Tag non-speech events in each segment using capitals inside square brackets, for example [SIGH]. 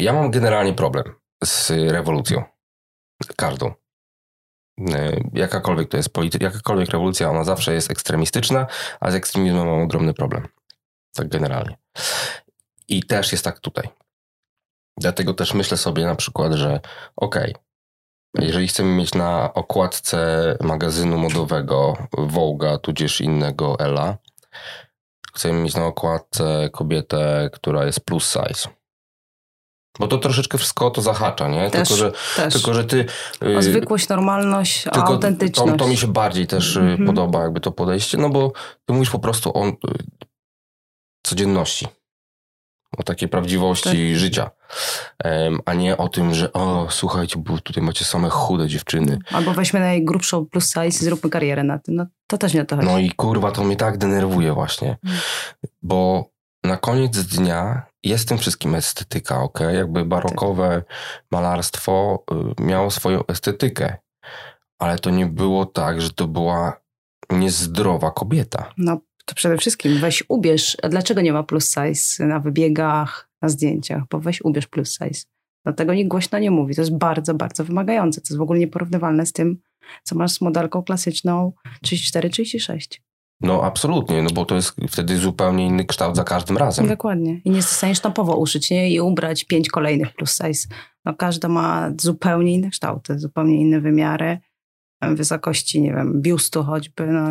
Ja mam generalnie problem z rewolucją. Każdą. E, jakakolwiek to jest polityka, jakakolwiek rewolucja, ona zawsze jest ekstremistyczna, a z ekstremizmem mam ogromny problem. Tak generalnie. I też jest tak tutaj. Dlatego też myślę sobie na przykład, że okej, okay, jeżeli chcemy mieć na okładce magazynu modowego Voga, tudzież innego Ela, chcemy mieć na okładce kobietę, która jest plus size. Bo to troszeczkę wszystko to zahacza, nie? Też, tylko, że, też. tylko, że ty. O y, zwykłość, normalność, o autentyczność. To, to, mi się bardziej też mm -hmm. podoba, jakby to podejście, no bo ty mówisz po prostu o y, codzienności o takiej prawdziwości tak. życia, a nie o tym, że o, słuchajcie, bo tutaj macie same chude dziewczyny. Albo weźmy najgrubszą plus size i zróbmy karierę na tym. No to też nie o to chodzi. No i kurwa, to mnie tak denerwuje właśnie, mm. bo na koniec dnia jest tym wszystkim estetyka, ok? Jakby barokowe malarstwo y, miało swoją estetykę, ale to nie było tak, że to była niezdrowa kobieta. No to przede wszystkim weź ubierz, dlaczego nie ma plus size na wybiegach, na zdjęciach, bo weź ubierz plus size. Dlatego nikt głośno nie mówi. To jest bardzo, bardzo wymagające. To jest w ogóle nieporównywalne z tym, co masz z modelką klasyczną 34-36. No absolutnie, no bo to jest wtedy zupełnie inny kształt za każdym razem. Dokładnie. I nie zostaniesz sztampowo uszyć nie? i ubrać pięć kolejnych plus size. No każda ma zupełnie inne kształty, zupełnie inne wymiary, wysokości, nie wiem, biustu choćby. No,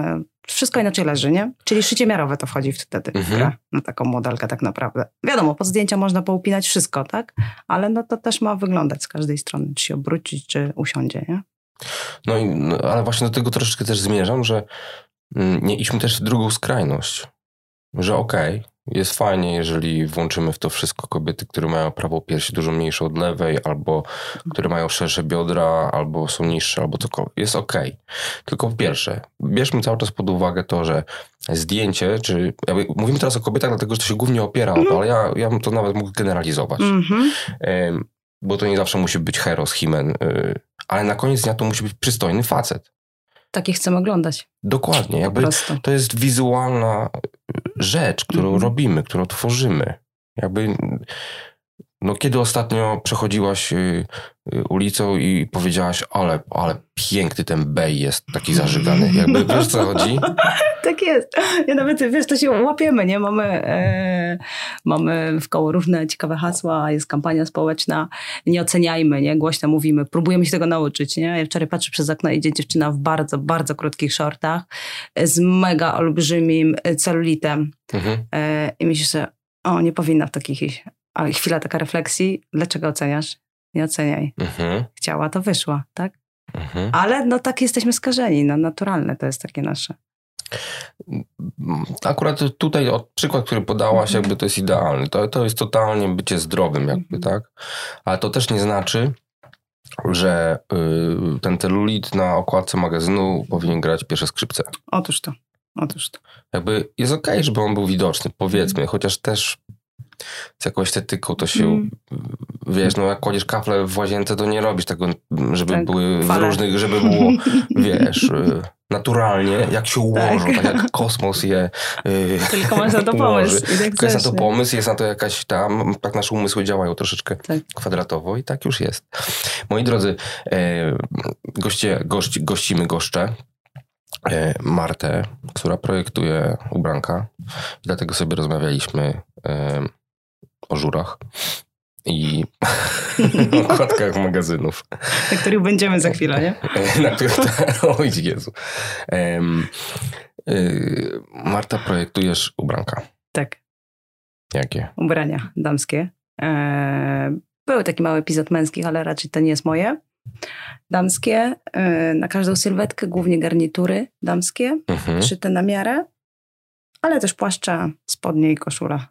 wszystko inaczej leży, nie? Czyli szycie miarowe to wchodzi wtedy mhm. na taką modelkę tak naprawdę. Wiadomo, pod zdjęcia można poupinać wszystko, tak? Ale no to też ma wyglądać z każdej strony, czy się obrócić, czy usiądzie, nie? No, i, no ale właśnie do tego troszeczkę też zmierzam, że nie idźmy też w drugą skrajność. Że okej, okay, jest fajnie, jeżeli włączymy w to wszystko kobiety, które mają prawą piersi dużo mniejszą od lewej, albo które mają szersze biodra, albo są niższe, albo cokolwiek. Jest ok. Tylko po pierwsze, bierzmy cały czas pod uwagę to, że zdjęcie, czy mówimy teraz o kobietach, dlatego że to się głównie opiera o to, ale ja, ja bym to nawet mógł generalizować. Mm -hmm. bo to nie zawsze musi być heros, himen, y, ale na koniec dnia to musi być przystojny facet. Takie chcemy oglądać. Dokładnie. Jakby to jest wizualna rzecz, którą mm -hmm. robimy, którą tworzymy. Jakby, no kiedy ostatnio przechodziłaś y, ulicą i powiedziałaś, ale, ale piękny ten bej jest, taki zażygany. Jakby, wiesz co chodzi? [LAUGHS] tak jest. Ja nawet, wiesz, to się łapiemy, nie? Mamy, e, mamy w koło różne ciekawe hasła, jest kampania społeczna, nie oceniajmy, nie? Głośno mówimy, próbujemy się tego nauczyć, nie? Ja wczoraj patrzę przez okno, idzie dziewczyna w bardzo, bardzo krótkich shortach z mega olbrzymim celulitem mhm. e, i myślisz sobie, o, nie powinna w takich iść. Ale chwila taka refleksji, dlaczego oceniasz? Nie oceniaj. Mhm. Chciała, to wyszła, tak? Mhm. Ale no tak jesteśmy skażeni, no naturalne to jest takie nasze. Akurat tutaj przykład, który podałaś, jakby to jest idealny. To, to jest totalnie bycie zdrowym, jakby, mhm. tak? Ale to też nie znaczy, że y, ten celulit na okładce magazynu powinien grać pierwsze skrzypce. Otóż to. Otóż to. Jakby jest okej, okay, żeby on był widoczny, powiedzmy, chociaż też z jakąś estetyką to się, mm. wiesz, no jak kładziesz kafle w łazience, to nie robisz tego, żeby tak, były fale. w różnych, żeby było, [LAUGHS] wiesz, y, naturalnie, jak się ułożą, tak, tak jak kosmos je yy, Tylko masz na to [LAUGHS] pomysł. Tylko jest na to pomysł, jest na to jakaś tam, tak nasze umysły działają troszeczkę tak. kwadratowo i tak już jest. Moi drodzy, e, goście, gości, gościmy goszcze, Martę, która projektuje ubranka. Dlatego sobie rozmawialiśmy o żurach i [LAUGHS] [LAUGHS] okładkach magazynów. Na których będziemy za chwilę, nie? [LAUGHS] Na których, oj Jezu. Um, y, Marta, projektujesz ubranka. Tak. Jakie? Ubrania damskie. E, był taki mały epizod męskich, ale raczej to nie jest moje. Damskie, e, na każdą sylwetkę głównie garnitury damskie, mhm. szyte na miarę, ale też płaszcza, spodnie i koszula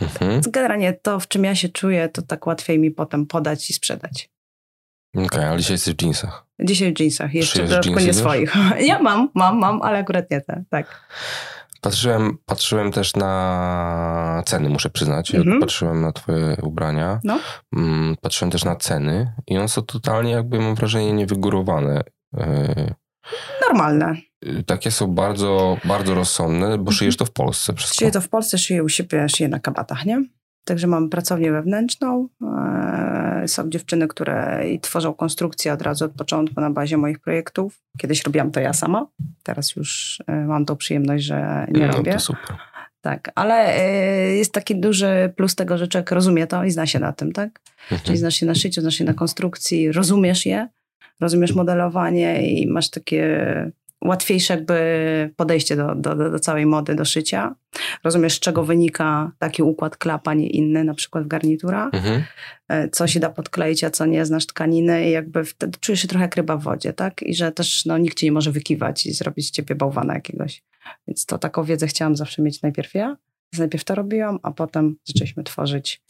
Mhm. Generalnie to, w czym ja się czuję, to tak łatwiej mi potem podać i sprzedać. Okej, okay, ale dzisiaj jesteś w jeansach. Dzisiaj w jeansach, jeszcze dodatkowo nie swoich. [LAUGHS] Ja mam, mam, mam, ale akurat nie te, tak. Patrzyłem, patrzyłem też na ceny, muszę przyznać. Mhm. patrzyłem na twoje ubrania, no. Mm, patrzyłem też na ceny i one są totalnie jakby, mam wrażenie, niewygórowane. E, Normalne. Y, takie są bardzo, bardzo rozsądne, bo szyjesz to w Polsce wszystko. Szyję to w Polsce, szyję u siebie, szyję na kabatach, nie? Także mamy pracownię wewnętrzną. E, są dziewczyny, które tworzą konstrukcję od razu od początku na bazie moich projektów. Kiedyś robiłam to ja sama. Teraz już e, mam tą przyjemność, że nie no, robię. To super. Tak, ale y, jest taki duży plus tego, że człowiek rozumie to i zna się na tym, tak? Mhm. Czyli znasz się na szyciu, znasz się na konstrukcji, rozumiesz je, rozumiesz modelowanie i masz takie łatwiejsze jakby podejście do, do, do całej mody, do szycia. Rozumiesz, z czego wynika taki układ klap, a nie inny, na przykład w garniturach. Mhm. E, Co się da podkleić, a co nie, znasz tkaniny i jakby wtedy czujesz się trochę jak ryba w wodzie, tak? I że też no, nikt ci nie może wykiwać i zrobić z ciebie bałwana jakiegoś. Więc to taką wiedzę chciałam zawsze mieć najpierw ja. Najpierw to robiłam, a potem zaczęliśmy tworzyć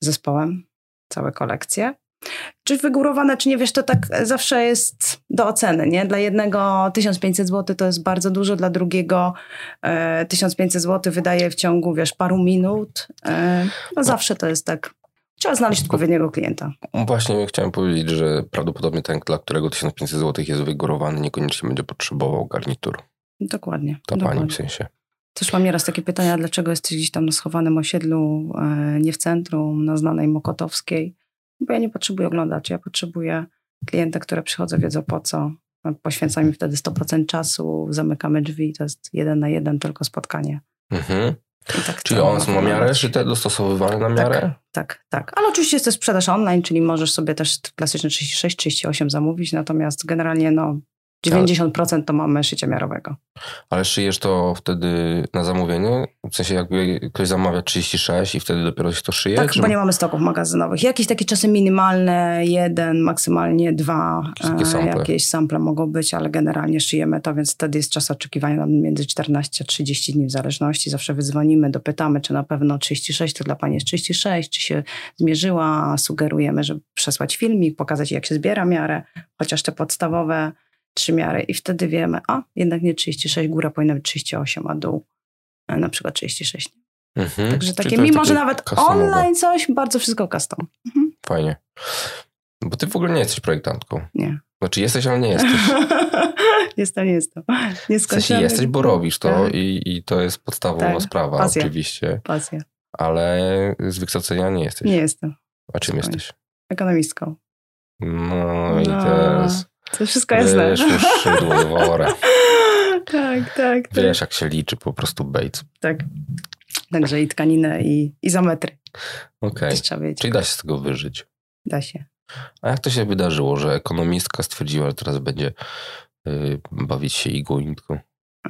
zespołem całe kolekcje. Czy wygórowane, czy nie, wiesz, to tak zawsze jest do oceny, nie? Dla jednego 1500 zł to jest bardzo dużo, dla drugiego e, 1500 zł wydaje w ciągu, wiesz, paru minut. E, no zawsze to jest tak. Trzeba znaleźć odpowiedniego klienta. Właśnie chciałem powiedzieć, że prawdopodobnie ten, dla którego 1500 zł jest wygórowany, niekoniecznie będzie potrzebował garnituru. Dokładnie. Ta dokładnie. pani w sensie. Też mam nieraz takie pytania, dlaczego jesteś gdzieś tam na schowanym osiedlu, e, nie w centrum, na znanej Mokotowskiej. Bo ja nie potrzebuję oglądaczy, ja potrzebuję klienta, które przychodzą, wiedzą po co. Poświęcam im wtedy 100% czasu, zamykamy drzwi, to jest jeden na jeden tylko spotkanie. Mhm. Tak Czyli one są na miarę szyte, dostosowywane na miarę? Tak, tak. Ale oczywiście jest też sprzedaż online, czyli możesz sobie też klasyczne 36, 38 zamówić, natomiast generalnie no 90% to mamy szycia miarowego. Ale szyjesz to wtedy na zamówienie? W sensie jakby ktoś zamawia 36 i wtedy dopiero się to szyje? Tak, czy- bo nie mamy stoków magazynowych. Jakieś takie czasy minimalne, jeden, maksymalnie dwa, Takie e, sample. jakieś sample mogą być, ale generalnie szyjemy to, więc wtedy jest czas oczekiwania między 14 a 30 dni w zależności. Zawsze wydzwonimy, dopytamy, czy na pewno 36 to dla Pani jest 36, czy się zmierzyła. Sugerujemy, żeby przesłać filmik, pokazać jak się zbiera miarę, chociaż te podstawowe trzy miary i wtedy wiemy, a jednak nie 36, góra powinna być 38, a dół e, na przykład 36. Mhm. Także takie, mimo że nawet customowe. online coś, bardzo wszystko custom. Fajnie. Bo ty w ogóle nie jesteś projektantką. Nie. Znaczy jesteś, ale nie [LAUGHS] jesteś. jestem, nie jestem. Nie W sensie jesteś, bo robisz to Tak. i, i to jest podstawowa Tak. sprawa Pasja. oczywiście, Pasja. ale z wykształcenia nie jesteś. Nie jestem. A czym Spokojnie. jesteś? Ekonomistką. No i No, teraz To wszystko jasne. wyszło szydło z wora. [LAUGHS] tak, tak, tak. Wiesz, jak się liczy po prostu bejt. tak. Także i tkaninę, i izometry. Okej, wiedzieć. czyli da się z tego wyżyć. Da się. A jak to się wydarzyło, że ekonomistka stwierdziła, że teraz będzie y, bawić się igłą i nitką?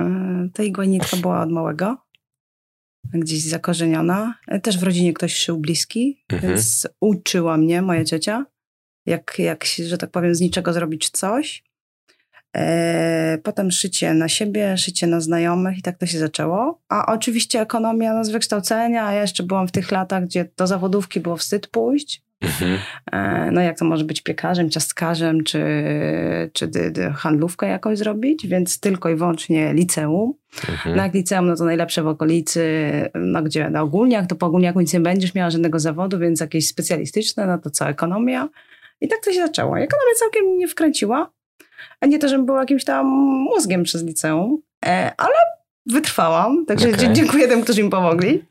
E, Ta igłanitka była od małego. Gdzieś zakorzeniona. E, Też w rodzinie ktoś szył bliski, Mhm. więc uczyła mnie moja ciocia, jak, jak się, że tak powiem, z niczego zrobić coś. E, potem szycie na siebie, szycie na znajomych i tak to się zaczęło. A oczywiście ekonomia no, z wykształcenia, a ja jeszcze byłam w tych latach, gdzie do zawodówki było wstyd pójść. Mhm. E, No jak to może być piekarzem, ciastkarzem, czy, czy handlówkę jakoś zrobić, więc tylko i wyłącznie liceum. Mhm. No jak liceum, no to najlepsze w okolicy, no gdzie na ogólniach, to po ogólniaku nic nie będziesz miała żadnego zawodu, więc jakieś specjalistyczne, no to co, ekonomia. I tak to się zaczęło. I Ekonomia całkiem mnie wkręciła. A nie to, żebym była jakimś tam mózgiem przez liceum, e, ale wytrwałam, także dzie- dziękuję tym, którzy mi pomogli.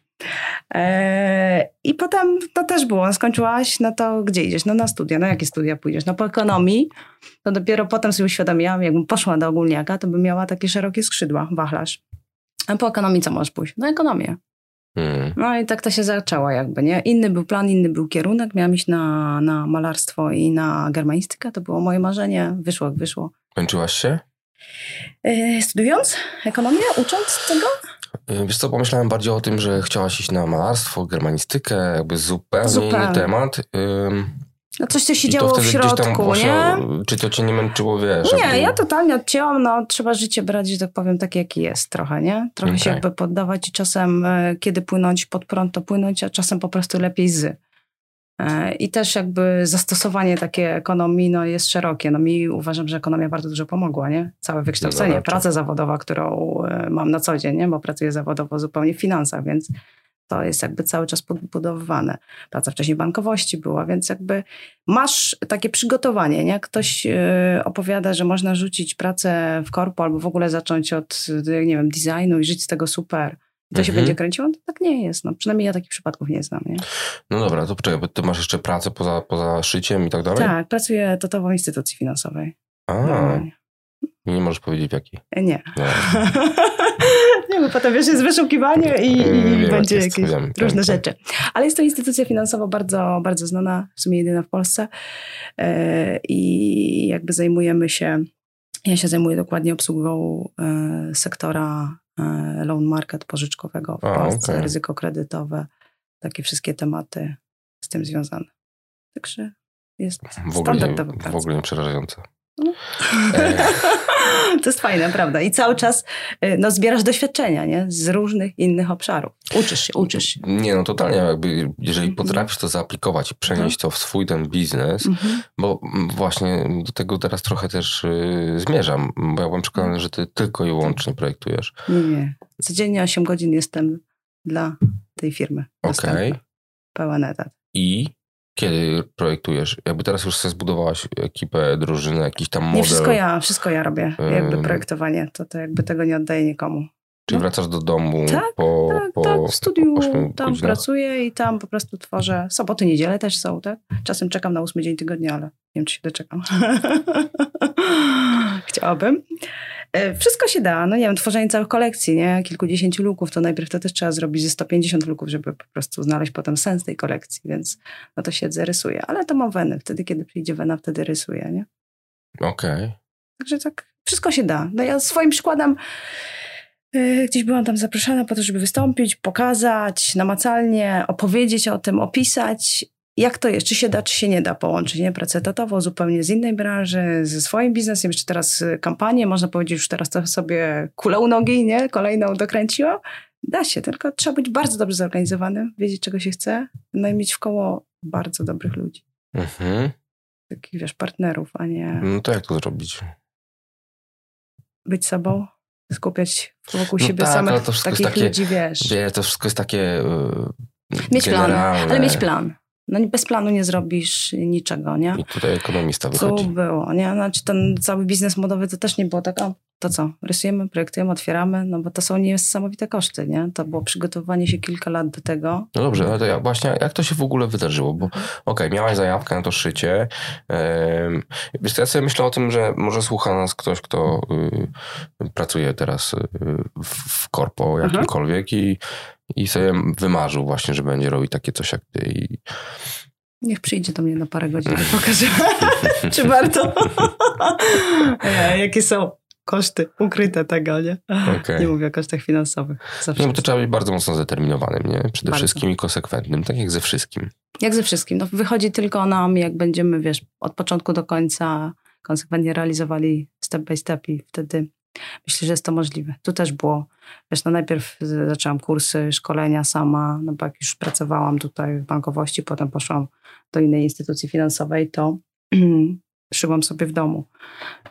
E, I potem to też było, skończyłaś, no to gdzie idziesz? No na studia, no jakie studia pójdziesz? No po ekonomii, to dopiero potem sobie uświadomiłam, jakbym poszła do ogólniaka, to bym miała takie szerokie skrzydła, wachlarz. A po ekonomii co możesz pójść? No ekonomię. Mhm. No i tak to się zaczęło jakby, nie? Inny był plan, inny był kierunek. Miałam iść na, na malarstwo i na germanistykę. To było moje marzenie. Wyszło jak wyszło. Kończyłaś się? E, studiując ekonomię, ucząc tego? Y, Wiesz co, pomyślałem bardziej o tym, że chciałaś iść na malarstwo, germanistykę, jakby zupełnie, Zupełnie. inny temat. Ym, No coś, co się i działo w środku, właśnie, nie? Czy to cię nie męczyło, wiesz? Nie, jakby- ja totalnie odcięłam, no trzeba życie brać, że tak powiem, takie jakie jest trochę, nie? Trochę się Okej. jakby poddawać i czasem, e, kiedy płynąć pod prąd, to płynąć, a czasem po prostu lepiej z. E, I też jakby zastosowanie takie ekonomii no, jest szerokie. No mi uważam, że ekonomia bardzo dużo pomogła, nie? Całe wykształcenie, raczej. praca zawodowa, którą e, mam na co dzień, nie? Bo pracuję zawodowo zupełnie w finansach, więc to jest jakby cały czas podbudowywane. Praca wcześniej bankowości była, więc jakby masz takie przygotowanie, nie? Ktoś e, opowiada, że można rzucić pracę w korpo albo w ogóle zacząć od, e, nie wiem, designu i żyć z tego super. to się Mhm. będzie kręciło? To tak nie jest. No, przynajmniej ja takich przypadków nie znam. Nie? No dobra, to poczekaj, bo ty masz jeszcze pracę poza, poza szyciem i tak dalej? Tak, pracuję totowo w instytucji finansowej. A, Normalnie. i nie możesz powiedzieć w jakiej. Nie. No. [LAUGHS] nie, bo potem wiesz, jest wyszukiwanie i, i Mm, wiem, będzie jak jest, jakieś wiem, wiem, różne wiem. rzeczy. Ale jest to instytucja finansowa bardzo, bardzo znana, w sumie jedyna w Polsce. E, I jakby zajmujemy się, ja się zajmuję dokładnie obsługą e, sektora e, loan market pożyczkowego w A, Polsce, okej. ryzyko kredytowe, takie wszystkie tematy z tym związane. Także jest W ogóle, standardowa w praca. ogóle nie przerażające. E, [LAUGHS] To jest fajne, prawda? I cały czas y, no, zbierasz doświadczenia nie? z różnych innych obszarów. Uczysz się, uczysz się. Nie, no totalnie jakby, jeżeli Mhm. potrafisz to zaaplikować i przenieść to w swój ten biznes, Mhm. bo mm, właśnie do tego teraz trochę też y, zmierzam, bo ja byłem przekonany, że ty tylko i wyłącznie projektujesz. Nie, nie. Codziennie 8 godzin jestem dla tej firmy. Okej. dostępna. Pełen etat. I kiedy projektujesz? Jakby teraz już sobie zbudowałaś ekipę, drużynę, jakiś tam model. Nie wszystko ja, wszystko ja robię. Jakby projektowanie, to, to jakby tego nie oddaję nikomu. Czyli no. wracasz do domu Tak, po, Tak, po tak, w studiu tam godzinach? pracuję i tam po prostu tworzę. Soboty, niedziele też są, tak? Czasem czekam na ósmy dzień tygodnia, ale nie wiem, czy się doczekam. [LAUGHS] Chciałabym. E, Wszystko się da, no nie wiem, tworzenie całych kolekcji, nie? Kilkudziesięciu luków, to najpierw to też trzeba zrobić ze 150 luków, żeby po prostu znaleźć potem sens tej kolekcji, więc no to siedzę, rysuję. Ale to mam wenę, wtedy kiedy przyjdzie wena, wtedy rysuję, nie? Okej. Także tak, wszystko się da. No ja swoim przykładem yy, gdzieś byłam tam zaproszona po to, żeby wystąpić, pokazać namacalnie, opowiedzieć o tym, opisać, jak to jest, czy się da, czy się nie da połączyć, nie? Pracę etatową zupełnie z innej branży, ze swoim biznesem, jeszcze teraz y, kampanię, można powiedzieć, już teraz to sobie kulę u nogi, nie? Kolejną dokręciłam. Da się, tylko trzeba być bardzo dobrze zorganizowanym, wiedzieć, czego się chce, no i mieć w koło bardzo dobrych ludzi, Mhm. takich, wiesz, partnerów, a nie No to jak to zrobić? być sobą, skupiać wokół No siebie tak, samych jest takich takie- ludzi, wiesz. Wie, to wszystko jest takie yy, Mieć plan, generalne. ale mieć plan. No bez planu nie zrobisz niczego, nie? I tutaj ekonomista Co wychodzi. było, nie? Znaczy ten cały biznes modowy to też nie było tak, o, to co, rysujemy, projektujemy, otwieramy, no bo to są niesamowite koszty, nie? To było przygotowanie się kilka lat do tego. No dobrze, ale to ja, właśnie jak to się w ogóle wydarzyło? Bo okej, miałaś zajawkę na to szycie. Ym, wiesz, ja sobie myślę o tym, że może słucha nas ktoś, kto y, pracuje teraz y, w, w korpo jakimkolwiek i, i sobie wymarzył właśnie, że będzie robić takie coś jak ty. I, Niech przyjdzie do mnie na parę godzin [LAUGHS] i pokaże, [LAUGHS] czy warto. [LAUGHS] Jakie są koszty ukryte tego, nie? Okej. Nie mówię o kosztach finansowych. Zawsze Nie, bo to trzeba być bardzo mocno zdeterminowanym, nie? Przede Bardzo. wszystkim i konsekwentnym, tak jak ze wszystkim. Jak ze wszystkim. No, wychodzi tylko nam, jak będziemy, wiesz, od początku do końca konsekwentnie realizowali step by step i wtedy myślę, że jest to możliwe. Tu też było, wiesz, no najpierw zaczęłam kursy, szkolenia sama, no bo jak już pracowałam tutaj w bankowości, potem poszłam do innej instytucji finansowej, to [CLEARS THROAT] szyłam sobie w domu.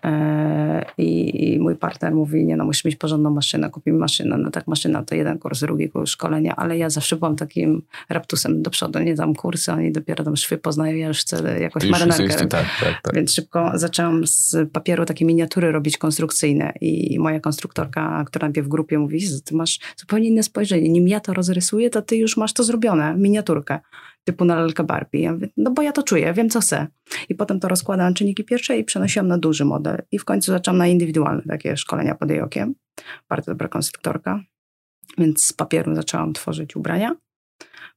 E, I, I mój partner mówi, nie no, musisz mieć porządną maszynę, kupimy maszynę. No tak, maszyna to jeden kurs, drugi kurs szkolenia, ale ja zawsze byłam takim raptusem do przodu, nie dam kursy, oni dopiero tam szwy poznają, ja już chcę jakoś Już marynarkę tak, tak, tak. Więc szybko zaczęłam z papieru takie miniatury robić konstrukcyjne i moja konstruktorka, która najpierw w grupie mówi, "Jezu, ty masz zupełnie inne spojrzenie. Nim ja to rozrysuję, to ty już masz to zrobione, miniaturkę typu na lalkę Barbie. Ja mówię, no bo ja to czuję, wiem co chcę. I potem to rozkładałam czynniki pierwsze i przenosiłam na duży model. I w końcu zaczęłam na indywidualne takie szkolenia pod jej okiem. Bardzo dobra konstruktorka. Więc z papieru zaczęłam tworzyć ubrania.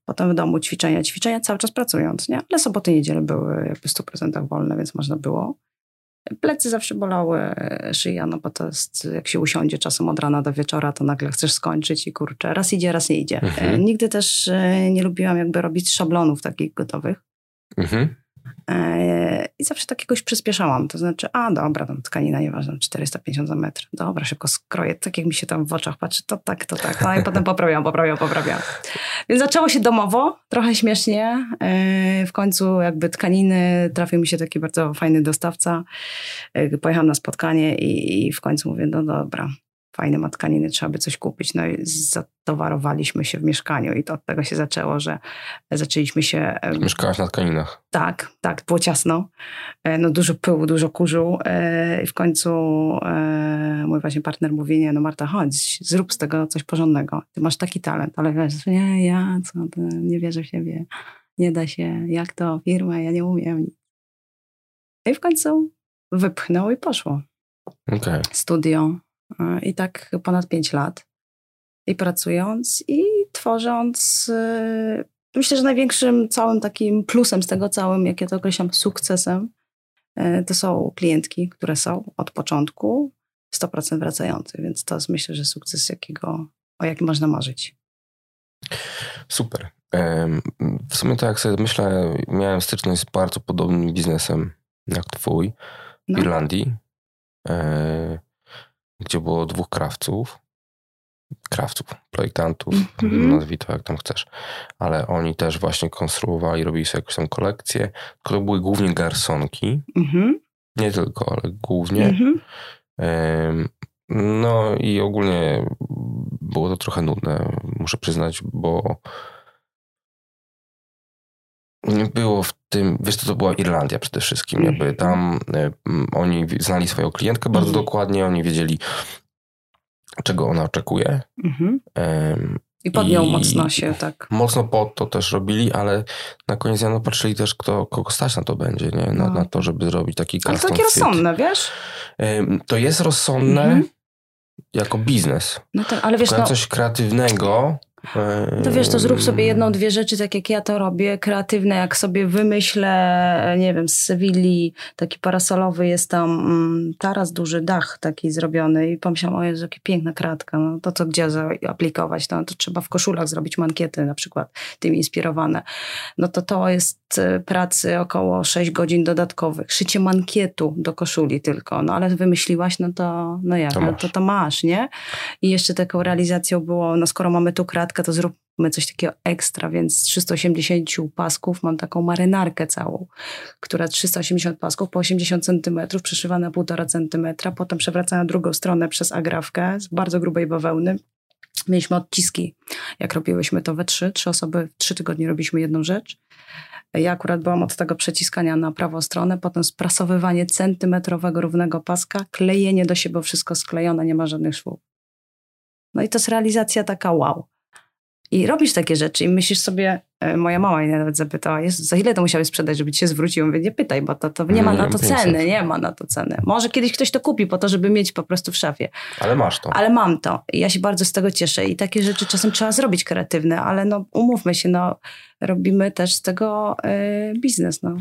Potem w domu ćwiczenia, ćwiczenia cały czas pracując, nie? Ale soboty, niedziele były jakby w 100% wolne, więc można było. Plecy zawsze bolały, szyja, no bo to jest, jak się usiądzie czasem od rana do wieczora, to nagle chcesz skończyć i kurczę, raz idzie, raz nie idzie. Mhm. E, Nigdy też e, nie lubiłam jakby robić szablonów takich gotowych. Mhm. E, I zawsze tak jakoś przyspieszałam. To znaczy, a dobra, tam tkanina, nieważne, 450 za metr. Dobra, szybko skroję. Tak jak mi się tam w oczach patrzy, to tak, to tak. No i potem poprawiam, poprawiam, poprawiam. Więc zaczęło się domowo, trochę śmiesznie. E, W końcu jakby tkaniny trafił mi się taki bardzo fajny dostawca. E, Pojechałam na spotkanie i, i w końcu mówię, no dobra, fajne ma tkaniny, trzeba by coś kupić. No i zatowarowaliśmy się w mieszkaniu i to od tego się zaczęło, że zaczęliśmy się... Mieszkałaś na tkaninach. tak, tak, było ciasno. E, No dużo pyłu, dużo kurzu. e, I w końcu e, mój właśnie partner mówi, nie no Marta, chodź, zrób z tego coś porządnego. Ty masz taki talent, ale wiesz, nie, ja co, nie wierzę w siebie. Nie da się, jak to, firma, ja nie umiem. I w końcu wypchnął i poszło. Okej. Studio. I tak ponad pięć lat. I pracując i tworząc e, myślę, że największym całym takim plusem z tego całym, jak ja to określam, sukcesem, e, to są klientki, które są od początku 100% wracające, więc to jest myślę, że sukces, jakiego, o jakim można marzyć. Super. W sumie tak jak sobie myślę, miałem styczność z bardzo podobnym biznesem jak twój w No. Irlandii, e, gdzie było dwóch krawców, krawców, projektantów, Mhm. nazwij to jak tam chcesz, ale oni też właśnie konstruowali, robili sobie jakąś tam kolekcję, to były głównie garsonki, Mhm. nie tylko, ale głównie. Mhm. Em, No i ogólnie było to trochę nudne, muszę przyznać, bo było w tym, wiesz to, to była Irlandia przede wszystkim, jakby Mhm. tam e, oni znali swoją klientkę bardzo Mhm. dokładnie, oni wiedzieli czego ona oczekuje. Mhm. I pod nią I- mocno się tak. Mocno pod to też robili, ale na koniec no, patrzyli też, kto, kogo stać na to będzie, nie? Na, No. na to, żeby zrobić taki Ale to takie fit. rozsądne, wiesz? To jest rozsądne Mhm. jako biznes. No to, ale wiesz, Tylko no, coś kreatywnego. To wiesz, to zrób sobie jedną, dwie rzeczy, tak jak ja to robię, kreatywne, jak sobie wymyślę, nie wiem, z Sewilli, taki parasolowy jest tam mm, taras, duży dach taki zrobiony i pomyślałam, o Jezu, jakie piękna kratka, no to co gdzie zaaplikować, no to trzeba w koszulach zrobić mankiety na przykład, tym inspirowane. No to to jest e, pracy około 6 godzin dodatkowych, szycie mankietu do koszuli tylko, no ale wymyśliłaś, no to, no jak, To no to, to masz, nie? I jeszcze taką realizacją było, no skoro mamy tu kratkę, to zróbmy coś takiego ekstra, więc z 380 pasków mam taką marynarkę całą, która 380 pasków po 80 centymetrów przeszywa na 1,5 centymetra, potem przewraca na drugą stronę przez agrafkę z bardzo grubej bawełny. Mieliśmy odciski, jak robiłyśmy to we trzy, trzy osoby trzy tygodnie robiliśmy jedną rzecz. Ja akurat byłam od tego przeciskania na prawą stronę, potem sprasowywanie centymetrowego równego paska, klejenie do siebie, wszystko sklejone, nie ma żadnych szwów. No i to jest realizacja taka wow. I robisz takie rzeczy i myślisz sobie, moja mama mnie nawet zapytała, Jezu, za ile to musiałeś sprzedać, żeby ci się zwrócił? Mówię, nie pytaj, bo to, to nie ma na to 500. ceny, nie ma na to ceny. Może kiedyś ktoś to kupi po to, żeby mieć po prostu w szafie. Ale masz to. Ale mam to i ja się bardzo z tego cieszę i takie rzeczy czasem trzeba zrobić kreatywne, ale no umówmy się, no robimy też z tego e, biznes, no.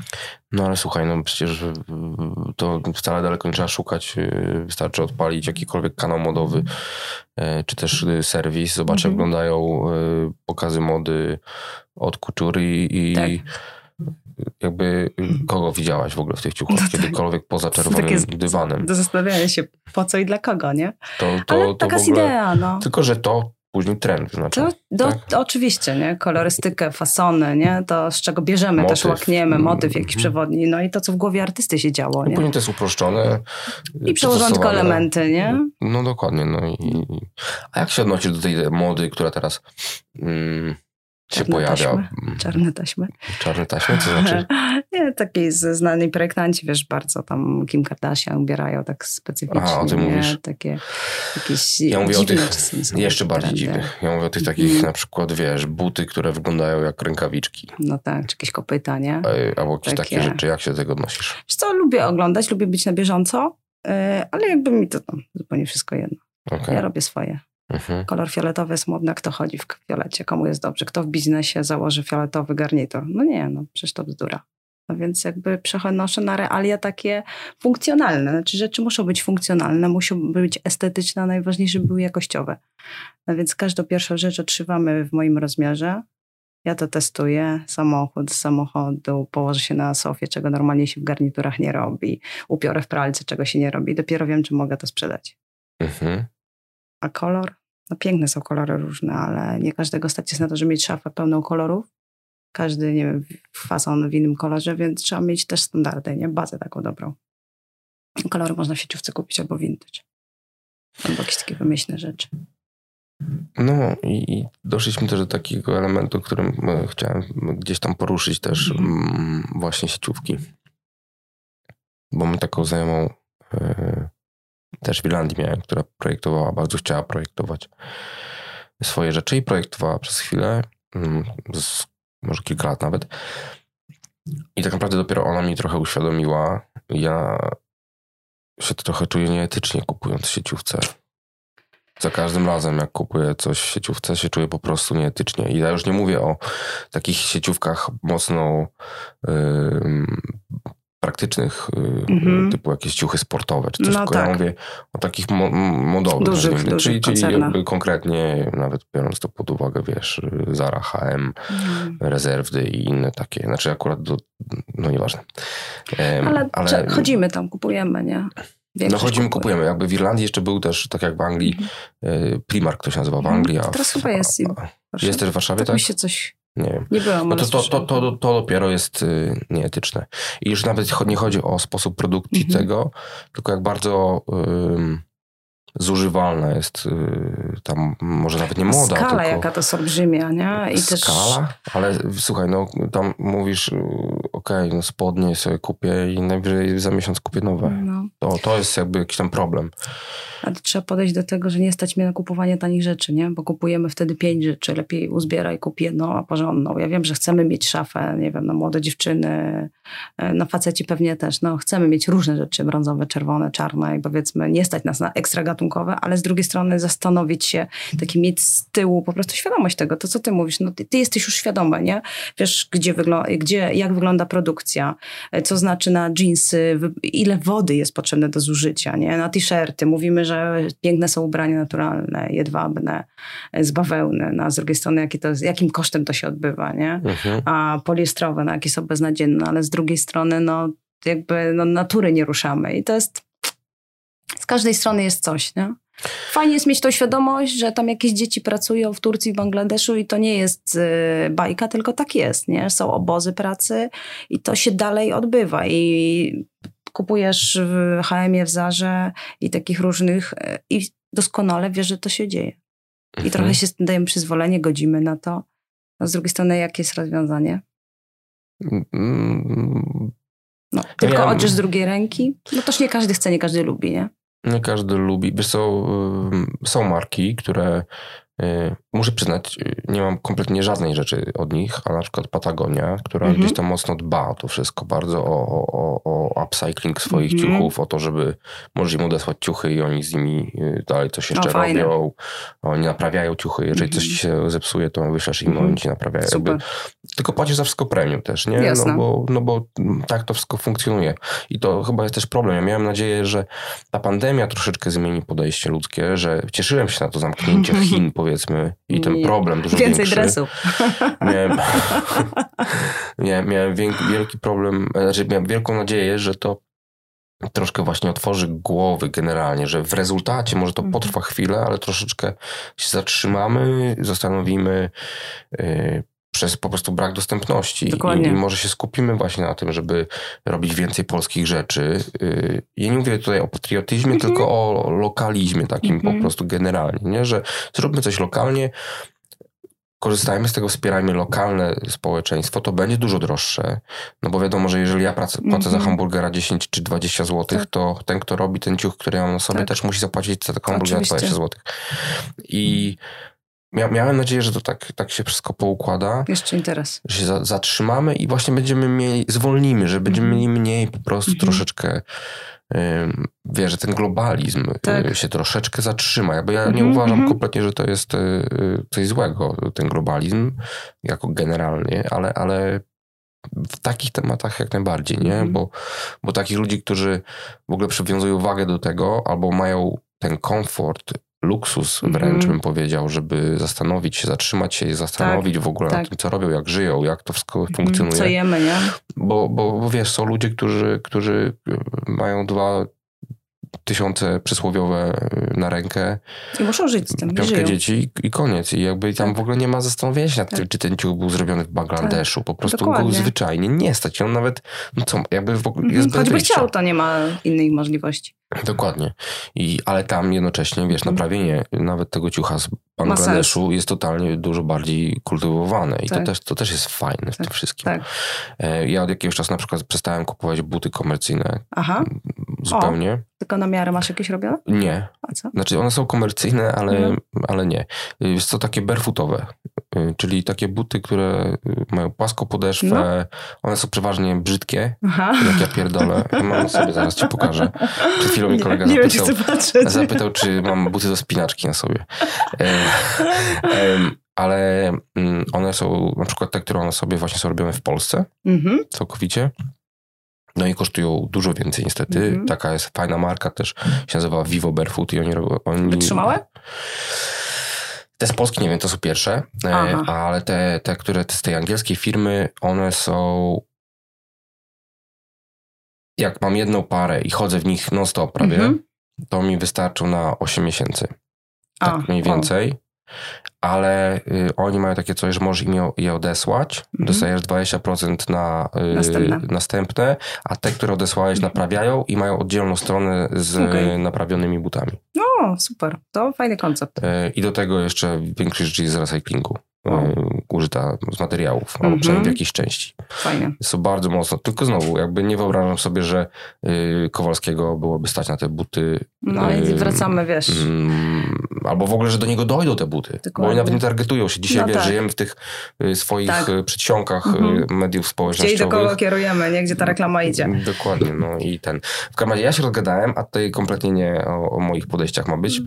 No ale słuchaj, no przecież y, to wcale daleko nie trzeba szukać. y, Wystarczy odpalić jakikolwiek kanał modowy, y, czy też y, serwis. Zobacz, jak Mhm. wyglądają y, pokazy mody od Couture i Tak. jakby kogo widziałaś w ogóle w tych ciuchach? No tak. Kiedykolwiek poza To czerwonym takie dywanem. Do zastanawiania się, po co i dla kogo, nie? To, to, Ale to taka ogóle... idea, no. Tylko, że to później trend wyznacza. To, do, tak? to oczywiście, nie? Kolorystykę, fasony, nie? To z czego bierzemy, też Motyw. łakniemy, motyw jakiś przewodni, no i to, co w głowie artysty się działo, I nie? później to jest uproszczone. I przełożone tylko elementy, nie? No dokładnie. No i... A jak się odnosisz do tej mody, która teraz mm, się Czarne pojawia? taśmy. Mm, Czarne taśmy. Czarne taśmy? To znaczy? [LAUGHS] Nie, taki znani projektanci, wiesz, bardzo tam Kim Kardashian ubierają tak specyficznie. Aha, o tym mówisz. Takie jakieś Ja mówię o tych jeszcze bardziej trendy. dziwnych. Ja mówię o tych takich Mhm. na przykład, wiesz, buty, które wyglądają jak rękawiczki. No tak, czy jakieś kopyta, nie? e, Albo jakieś takie Takie. rzeczy. Jak się do tego odnosisz? Wiesz co, lubię oglądać, lubię być na bieżąco, yy, ale jakby mi to tam zupełnie wszystko jedno. Okej. Ja robię swoje. Mhm. Kolor fioletowy jest modny, kto chodzi w fiolecie, komu jest dobrze, kto w biznesie założy fioletowy garnitur. No nie, no przecież to bzdura. No więc jakby przenoszę na realia takie funkcjonalne. Znaczy rzeczy muszą być funkcjonalne, muszą być estetyczne, a najważniejsze żeby były jakościowe. No więc każdą pierwszą rzecz otrzymamy w moim rozmiarze. Ja to testuję. Samochód z samochodu położę się na sofie, czego normalnie się w garniturach nie robi. Upiorę w pralce, czego się nie robi. Dopiero wiem, czy mogę to sprzedać. Mhm. A kolor? No piękne są kolory różne, ale nie każdego stać jest na to, żeby mieć szafę pełną kolorów. Każdy, nie wiem, fason w innym kolorze, więc trzeba mieć też standardy, nie? Bazę taką dobrą. Kolory można w sieciówce kupić albo vintage. Albo jakieś takie wymyślne rzeczy. No i, doszliśmy też do takiego elementu, którym e, chciałem gdzieś tam poruszyć też mm, właśnie sieciówki. Bo my taką znajomą e, też w Irlandii miałem, która projektowała, bardzo chciała projektować swoje rzeczy i projektowała przez chwilę, mm, może kilka lat nawet. I tak naprawdę dopiero ona mi trochę uświadomiła, ja się trochę czuję nieetycznie kupując sieciówce. Za każdym razem, jak kupuję coś w sieciówce, się czuję po prostu nieetycznie. I ja już nie mówię o takich sieciówkach mocno yy, praktycznych, mm-hmm. typu jakieś ciuchy sportowe czy coś, no tak. ja mówię o takich mo- modowych, dużych, dużych czyli, czyli jakby konkretnie, nawet biorąc to pod uwagę, wiesz, Zara, H&M, mm. rezerwdy i inne takie, znaczy akurat, do, no nieważne. Um, ale, ale chodzimy tam, kupujemy, nie? no chodzimy, kupujemy. Jakby w Irlandii jeszcze był też, tak jak w Anglii, mm-hmm. Primark to się nazywa w mhm. Anglii. A Teraz chyba jest. Jest też w Warszawie, tak? tak? Mi się coś nie wiem. Nie byłam, no to, to, to, to, to dopiero jest y, nieetyczne. I już nawet nie chodzi o sposób produkcji mhm. tego, tylko jak bardzo y, zużywalna jest y, tam może nawet nie moda. Skala tylko jaka to jest olbrzymia, nie? I skala, też... ale słuchaj, no tam mówisz, y, okej, okay, no spodnie sobie kupię i najwyżej za miesiąc kupię nowe. No. To, to jest jakby jakiś tam problem. Ale trzeba podejść do tego, że nie stać mnie na kupowanie tanich rzeczy, nie? Bo kupujemy wtedy pięć rzeczy, lepiej uzbieraj, kup jedną, a porządną. Ja wiem, że chcemy mieć szafę, nie wiem, na młode dziewczyny, e, na faceci pewnie też, no chcemy mieć różne rzeczy, brązowe, czerwone, czarne i powiedzmy nie stać nas na ekstra gatunkowe, ale z drugiej strony zastanowić się, taki mieć z tyłu po prostu świadomość tego, to co ty mówisz, no ty, ty jesteś już świadomy, nie? Wiesz, gdzie, wygl- gdzie jak wygląda produkcja, e, co znaczy na jeansy, ile wody jest potrzebne do zużycia, nie? Na t-shirty, mówimy, że piękne są ubrania naturalne, jedwabne, e, z bawełny, no, a z drugiej strony jaki to, jakim kosztem to się odbywa, nie? Mhm. A poliestrowe, no, jakie są beznadziejne, ale z drugiej strony, no jakby no, natury nie ruszamy i to jest każdej strony jest coś, nie? Fajnie jest mieć tą świadomość, że tam jakieś dzieci pracują w Turcji, w Bangladeszu i to nie jest y, bajka, tylko tak jest, nie? Są obozy pracy i to się dalej odbywa i kupujesz w H&M, w Zarze i takich różnych y, i doskonale wiesz, że to się dzieje. I mhm. trochę się dajemy przyzwolenie, godzimy na to. A z drugiej strony, jakie jest rozwiązanie? Mm, no, tylko ja... z drugiej ręki? No toż nie każdy chce, nie każdy lubi, nie? Nie każdy lubi. Wiesz, są, są marki, które muszę przyznać, y, nie mam kompletnie żadnej rzeczy od nich, a na przykład Patagonia, która mm -hmm. gdzieś tam mocno dba o to wszystko, bardzo o, o, o upcycling swoich mm -hmm. ciuchów, o to, żeby możesz im odesłać ciuchy i oni z nimi y, dalej coś jeszcze o, robią. Oni naprawiają ciuchy. Jeżeli mm -hmm. coś ci się zepsuje, to wyślesz im, oni ci naprawiają. Jakby, tylko płacisz za wszystko premium też, nie? Jasne. No bo, no bo tak to wszystko funkcjonuje. I to chyba jest też problem. Ja miałem nadzieję, że ta pandemia troszeczkę zmieni podejście ludzkie, że cieszyłem się na to zamknięcie [LAUGHS] Chin, powiedzmy, powiedzmy i ten problem dużo Więcej większy. dresów. Miałem, [LAUGHS] miałem, miałem wielki problem, znaczy miałem wielką nadzieję, że to troszkę właśnie otworzy głowy generalnie, że w rezultacie może to mhm. potrwa chwilę, ale troszeczkę się zatrzymamy, zastanowimy, yy, przez po prostu brak dostępności. I, I, może się skupimy właśnie na tym, żeby robić więcej polskich rzeczy. Y, ja nie mówię tutaj o patriotyzmie, mm -hmm. tylko o lokalizmie takim mm -hmm. po mhm. prostu generalnie, nie? że zróbmy coś lokalnie, korzystajmy z tego, wspierajmy lokalne społeczeństwo, to będzie dużo droższe. No bo wiadomo, że jeżeli ja płacę, mm -hmm. za mhm. hamburgera 10 czy 20 zł, tak. to ten, kto robi ten ciuch, który ja mam na sobie, tak. też musi zapłacić za tego hamburgera Oczywiście. 20 zł. I Mia miałem nadzieję, że to tak, tak się wszystko poukłada. Jeszcze interes. Że się za zatrzymamy i właśnie będziemy mieli, zwolnimy, że będziemy -hmm. mieli mniej po prostu -hmm. troszeczkę wie, że ten globalizm y, tak. się troszeczkę zatrzyma. Jakby ja nie mm -hmm. uważam mhm. kompletnie, że to jest y, coś złego, ten globalizm, jako generalnie, ale, ale w takich tematach jak najbardziej, nie? Mm -hmm. Bo, bo takich ludzi, którzy w ogóle przywiązują uwagę do tego, albo mają ten komfort luksus wręcz mm. bym powiedział, żeby zastanowić się, zatrzymać się i zastanowić tak, w ogóle tak. nad tym, co robią, jak żyją, jak to wszystko mhm. funkcjonuje. Co jemy, nie? Bo, bo, bo wiesz, są ludzie, którzy, którzy mają dwa tysiące przysłowiowe y, na rękę, I muszą żyć z tym, i piątkę dzieci i koniec. I jakby tam Tak. w ogóle nie ma zastanowienia się nad tym, Tak. czy ten ciuch był zrobiony w Bangladeszu. Po prostu go Dokładnie. zwyczajnie nie stać. I on nawet, no co, jakby w ogóle jest Mhm. bez Choćby chciał, to nie ma innej możliwości. Dokładnie. I, ale tam jednocześnie, wiesz, Mhm. naprawienie nawet tego ciucha z Bangladeszu jest totalnie dużo bardziej kultywowane. I to, Tak. też, to też jest fajne w tym Tak, wszystkim. tak. E, Ja od jakiegoś czasu na przykład przestałem kupować buty komercyjne Aha, zupełnie. tylko na miarę masz jakieś robione? Nie. A co? Znaczy one są komercyjne, ale, Mhm. ale nie. Jest to takie barefootowe, y, czyli takie buty, które y, mają płaską podeszwę. No. One są przeważnie brzydkie, Aha. jak ja pierdolę. Ja mam sobie, zaraz ci pokażę. Przed chwilą mi kolega nie zapytał, zapytał, czy mam buty do spinaczki na sobie. E, ale mm, one są, na przykład te, które one sobie właśnie są robione w Polsce, Mhm. całkowicie. No i kosztują dużo więcej niestety. Mhm. Taka jest fajna marka też, się nazywa Vivo Barefoot i oni robią... Oni... Wytrzymałe? Te z Polski, nie wiem, to są pierwsze, e, Aha. ale te, te, które z tej angielskiej firmy, one są... Jak mam jedną parę i chodzę w nich non-stop prawie, Mhm. to mi wystarczą na 8 miesięcy. A, Tak mniej o. Ale y, oni mają takie coś, że możesz im je- je odesłać. Mhm. Dostajesz 20% na y, Następne. następne, a te, które odesłałeś, Mhm. naprawiają i mają oddzielną stronę z Okej. y, naprawionymi butami. O, super. To fajny koncept. Y, I do tego jeszcze większość rzeczy jest z recyklingu. y, Wow. Użyta z materiałów, albo Mhm. przynajmniej w jakiejś części. Fajnie. Jest to bardzo mocno. Tylko znowu, jakby nie wyobrażam sobie, że y, Kowalskiego byłoby stać na te buty. No i y, wracamy, wiesz. Mm, albo w ogóle, że do niego dojdą te buty. Bo Dokładnie. oni nawet nie targetują się. Dzisiaj No wiesz, tak. żyjemy w tych y, swoich Tak. przedsionkach y, Mhm. mediów Gdzie i społecznościowych. do kogo kierujemy, nie? Gdzie ta reklama idzie. Dokładnie, no i ten. W każdym razie ja się rozgadałem, a tutaj kompletnie nie o, o moich podejściach ma być,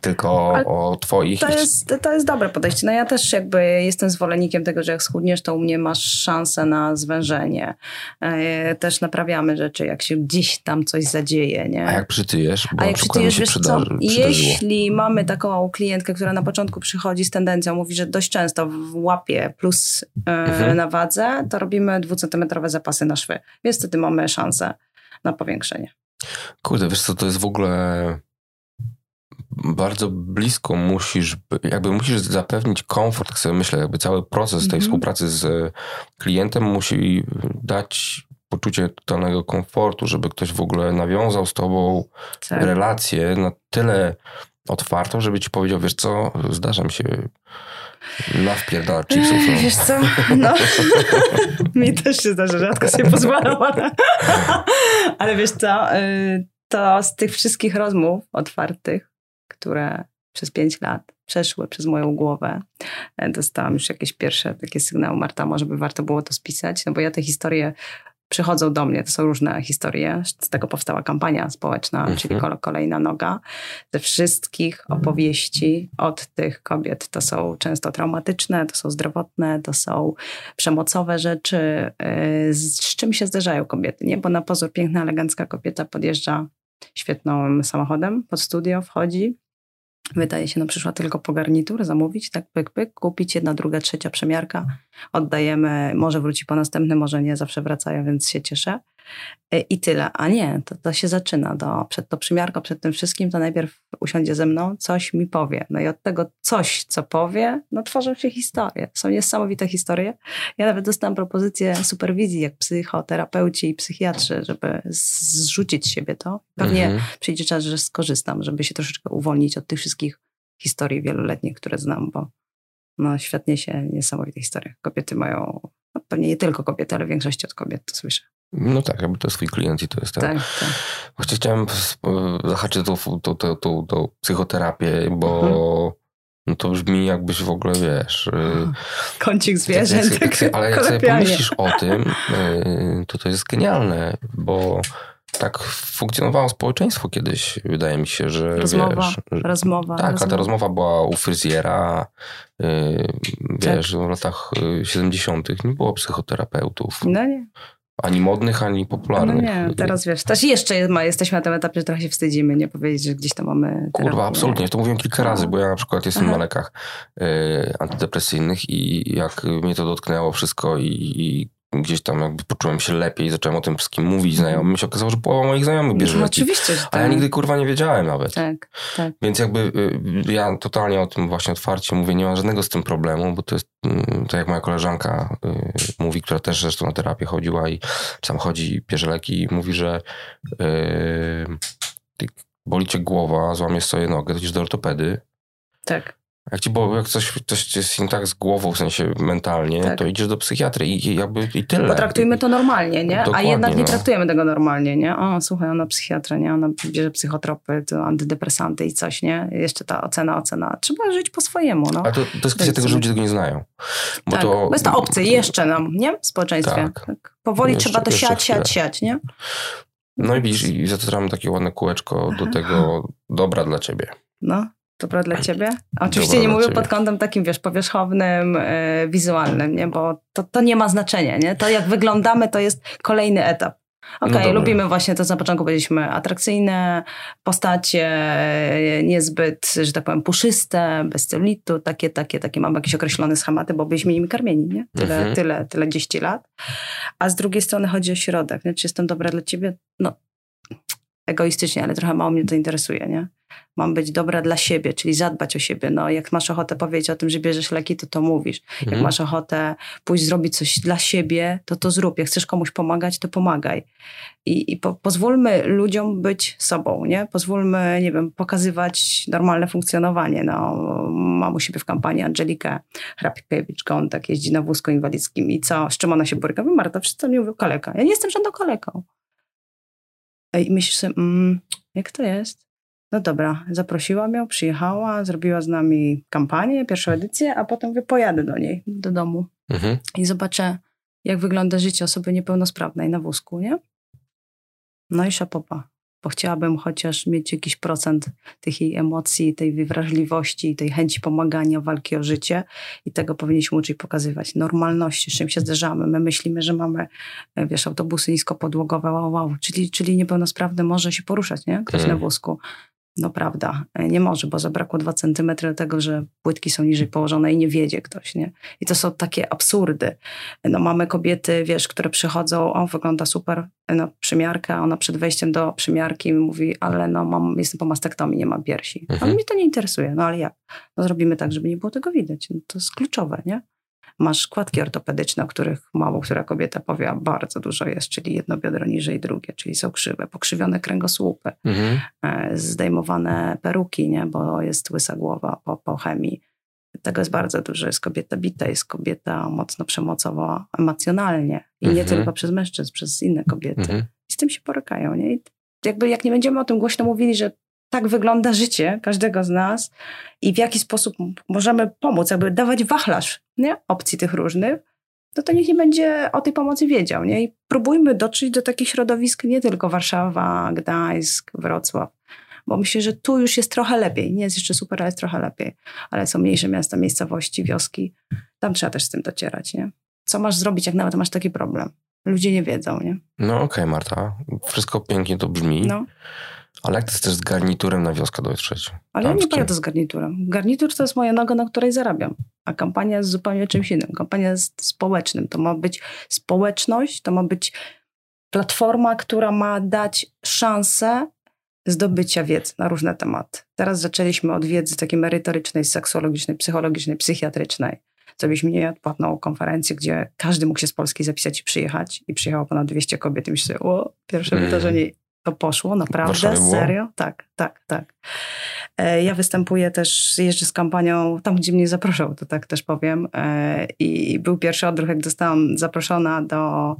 tylko. Ale o twoich. To jest, to jest dobre podejście. No ja też jakby jestem zwolennikiem tego, że jak schudniesz, to u mnie masz szansę na zwężenie. E, Też naprawiamy rzeczy, jak się gdzieś tam coś zadzieje, nie? A jak przytyjesz? Bo A jak przytyjesz, wiesz co, jeśli mamy taką klientkę, która na początku przychodzi z tendencją, mówi, że dość często w łapie plus e, Mhm. na wadze, to robimy dwucentymetrowe zapasy na szwy. Więc wtedy mamy szansę na powiększenie. Kurde, wiesz co, to jest w ogóle bardzo blisko musisz, by- jakby musisz zapewnić komfort, tak sobie myślę, jakby cały proces tej Mhm. współpracy z e, klientem musi dać poczucie totalnego komfortu, żeby ktoś w ogóle nawiązał z tobą Tak. relację na tyle otwartą, żeby ci powiedział, wiesz co, zdarza mi się nawpierdalać chipsów. No. Wiesz co? No. Mi też się zdarza, rzadko sobie pozwalam, ale, ale wiesz co? y, To z tych wszystkich rozmów otwartych, które przez pięć lat przeszły przez moją głowę, e, dostałam już jakieś pierwsze takie sygnały, Marta, może by warto było to spisać, no bo ja te historie przychodzą do mnie, to są różne historie, z tego powstała kampania społeczna, Mhm. czyli kole- kolejna noga. Ze wszystkich opowieści od tych kobiet to są często traumatyczne, to są zdrowotne, to są przemocowe rzeczy, yy, z, czym się zdarzają kobiety, nie? Bo na pozór piękna, elegancka kobieta podjeżdża świetnym samochodem pod studio, wchodzi, wydaje się, no przyszła tylko po garnitur zamówić, tak pyk, pyk, kupić jedna, druga, trzecia przemiarka, oddajemy, może wróci po następny, może nie, zawsze wracają, więc się cieszę. E, I tyle. A nie, to, to się zaczyna. Do, przed to przymiarką, przed tym wszystkim, to najpierw usiądzie ze mną, coś mi powie. No i od tego coś, co powie, no tworzą się historie. Są niesamowite historie. Ja nawet dostałam propozycję superwizji, jak psychoterapeuci i psychiatrzy, żeby zrzucić z siebie to. Pewnie Mhm. przyjdzie czas, że skorzystam, żeby się troszeczkę uwolnić od tych wszystkich historii wieloletnich, które znam, bo no, świetnie się niesamowite historie. Kobiety mają, no, pewnie nie tylko kobiety, ale większość od kobiet to słyszę. No tak, jakby to jest twój klient i to jest ten. Tak, tak. Właśnie chciałem zahaczyć tą, tą, tą, tą, tą psychoterapię, bo Mhm. no to brzmi jakbyś w ogóle, wiesz... e, Kącik jak- zwierzęt, jak- tak jak- ale jak sobie pomyślisz o tym, e, to to jest genialne, bo tak funkcjonowało społeczeństwo kiedyś, wydaje mi się, że Rozmowa, wiesz... rozmowa. Tak, a rozmowa. ta rozmowa była u fryzjera, e, Tak. wiesz, w latach e, 70. nie było psychoterapeutów, No nie, ani modnych, ani no popularnych. nie, teraz wiesz, też jeszcze ma, jesteśmy na tym etapie, że trochę się wstydzimy, nie powiedzieć, że gdzieś tam mamy Kurwa, terapię. absolutnie. To mówiłem kilka razy, bo ja na przykład jestem Aha. na lekach e, antydepresyjnych i jak mnie to dotknęło wszystko i, i gdzieś tam jakby poczułem się lepiej, zacząłem o tym wszystkim mówić znajomym, się okazało, że połowa moich znajomych bierze no, oczywiście, A ja tak. nigdy kurwa nie wiedziałem nawet. Tak, tak. Więc jakby y, ja totalnie o tym właśnie otwarcie mówię, nie ma żadnego z tym problemu, bo to jest tak jak moja koleżanka y, mówi, która też zresztą na terapię chodziła i tam chodzi bierze leki i mówi, że y, boli cię głowa, złamiesz sobie nogę, to idziesz do ortopedy. Tak. Jak ci bo jak coś, coś jest nie tak z głową, w sensie mentalnie, Tak. to idziesz do psychiatry i, i jakby i tyle. Potraktujmy to normalnie, nie? A Dokładnie, jednak nie no. traktujemy tego normalnie, nie? O, słuchaj, ona psychiatra, nie? Ona bierze psychotropy, antydepresanty i coś, nie? Jeszcze ta ocena, ocena. Trzeba żyć po swojemu, no. Ale to, to jest kwestia Więc- tego, że ludzie tego nie znają. Bo tak. to, jest to obcy jeszcze nam, nie? W społeczeństwie. Tak. Powoli Jeszcze- trzeba to siać, chwilę. siać, siać, nie? No i widzisz, i zatramy takie ładne kółeczko do tego dobra dla ciebie. No, dobra dla [LAUGHS] ciebie. Oczywiście Dobra nie mówię ciebie. pod kątem takim, wiesz, powierzchownym, e, wizualnym, nie? Bo to, to nie ma znaczenia, nie? To jak wyglądamy, to jest kolejny etap. Okej, No dobra. lubimy właśnie to, co na początku powiedzieliśmy, atrakcyjne postacie, niezbyt, że tak powiem, puszyste, bez celulitu, takie, takie, takie, mamy jakieś określone schematy, bo byliśmy nimi karmieni, nie? Tyle, Mhm. tyle, tyle 10 lat. A z drugiej strony chodzi o środek, nie? Czy jestem dobra dla ciebie? No, egoistycznie, ale trochę mało mnie to interesuje, nie? Mam być dobra dla siebie, czyli zadbać o siebie. No, jak masz ochotę powiedzieć o tym, że bierzesz leki, to to mówisz. Jak Mhm. masz ochotę pójść zrobić coś dla siebie, to to zrób. Jak chcesz komuś pomagać, to pomagaj. I, i po, pozwólmy ludziom być sobą, nie? Pozwólmy, nie wiem, pokazywać normalne funkcjonowanie. No, mam u siebie w kampanii Angelikę Hrapkiewicz-Gon, tak jeździ na wózku inwalidzkim i co? Z czym ona się boryka? Mówi, Marta, wszyscy mi mówią kaleka. Ja nie jestem żadną kaleką. I myślisz sobie, mm, jak to jest? No dobra, zaprosiłam ją, przyjechała, zrobiła z nami kampanię, pierwszą edycję, a potem mówię, pojadę do niej, do domu Mhm. i zobaczę, jak wygląda życie osoby niepełnosprawnej na wózku, nie? No i szapopa, bo chciałabym chociaż mieć jakiś procent tych jej emocji, tej wrażliwości, tej chęci pomagania, walki o życie i tego powinniśmy uczyć pokazywać. Normalności, z czym się zderzamy. My myślimy, że mamy, e, wiesz, autobusy niskopodłogowe, wow, wow, czyli, czyli niepełnosprawny może się poruszać, nie? Ktoś Mhm. na wózku. No prawda, e, nie może, bo zabrakło dwa centymetry do tego, że płytki są niżej położone i nie wiedzie ktoś, nie? I to są takie absurdy. No mamy kobiety, wiesz, które przychodzą, o wygląda super, no przymiarka, ona przed wejściem do przymiarki mówi, ale no mam, jestem po mastektomii, nie mam piersi. Mhm. Ale mnie to nie interesuje, no ale jak? No zrobimy tak, żeby nie było tego widać. No, to jest kluczowe, nie? Masz kładki ortopedyczne, o których mało która kobieta powie, a bardzo dużo jest, czyli jedno biodro niżej drugie, czyli są krzywe, pokrzywione kręgosłupy, Mhm. e, zdejmowane peruki, nie? bo jest łysa głowa po, po chemii. Tego jest bardzo dużo. Jest kobieta bita, jest kobieta mocno przemocowa emocjonalnie. I nie Mhm. tylko przez mężczyzn, przez inne kobiety. Mhm. I z tym się borykają. Nie? I jakby jak nie będziemy o tym głośno mówili, że tak wygląda życie każdego z nas i w jaki sposób możemy pomóc, jakby dawać wachlarz nie? opcji tych różnych, to to nikt nie będzie o tej pomocy wiedział. Nie? I próbujmy dotrzeć do takich środowisk nie tylko Warszawa, Gdańsk, Wrocław, bo myślę, że tu już jest trochę lepiej. Nie jest jeszcze super, ale jest trochę lepiej. Ale są mniejsze miasta, miejscowości, wioski. Tam trzeba też z tym docierać. Nie? Co masz zrobić, jak nawet masz taki problem? Ludzie nie wiedzą, nie? No okej, Marta. Wszystko pięknie to brzmi, No. Ale jak ty chcesz z garniturem na wioskę dotrzeć? Ale ja nie pojadę z garniturem. Garnitur to jest moja noga, na której zarabiam. A kampania jest zupełnie czymś innym. Kampania jest społecznym. To ma być społeczność, to ma być platforma, która ma dać szansę zdobycia wiedzy na różne tematy. Teraz zaczęliśmy od wiedzy takiej merytorycznej, seksuologicznej, psychologicznej, psychiatrycznej. Zrobiliśmy nieodpłatną konferencję, gdzie każdy mógł się z Polski zapisać i przyjechać. I przyjechało ponad 200 kobiet. I myślę, o, pierwsze Mm. wydarzenie to poszło, naprawdę, serio? Tak, tak, tak. E, Ja występuję też, jeżdżę z kampanią tam, gdzie mnie zaproszą, to tak też powiem. E, I był pierwszy odruch, jak zostałam zaproszona do,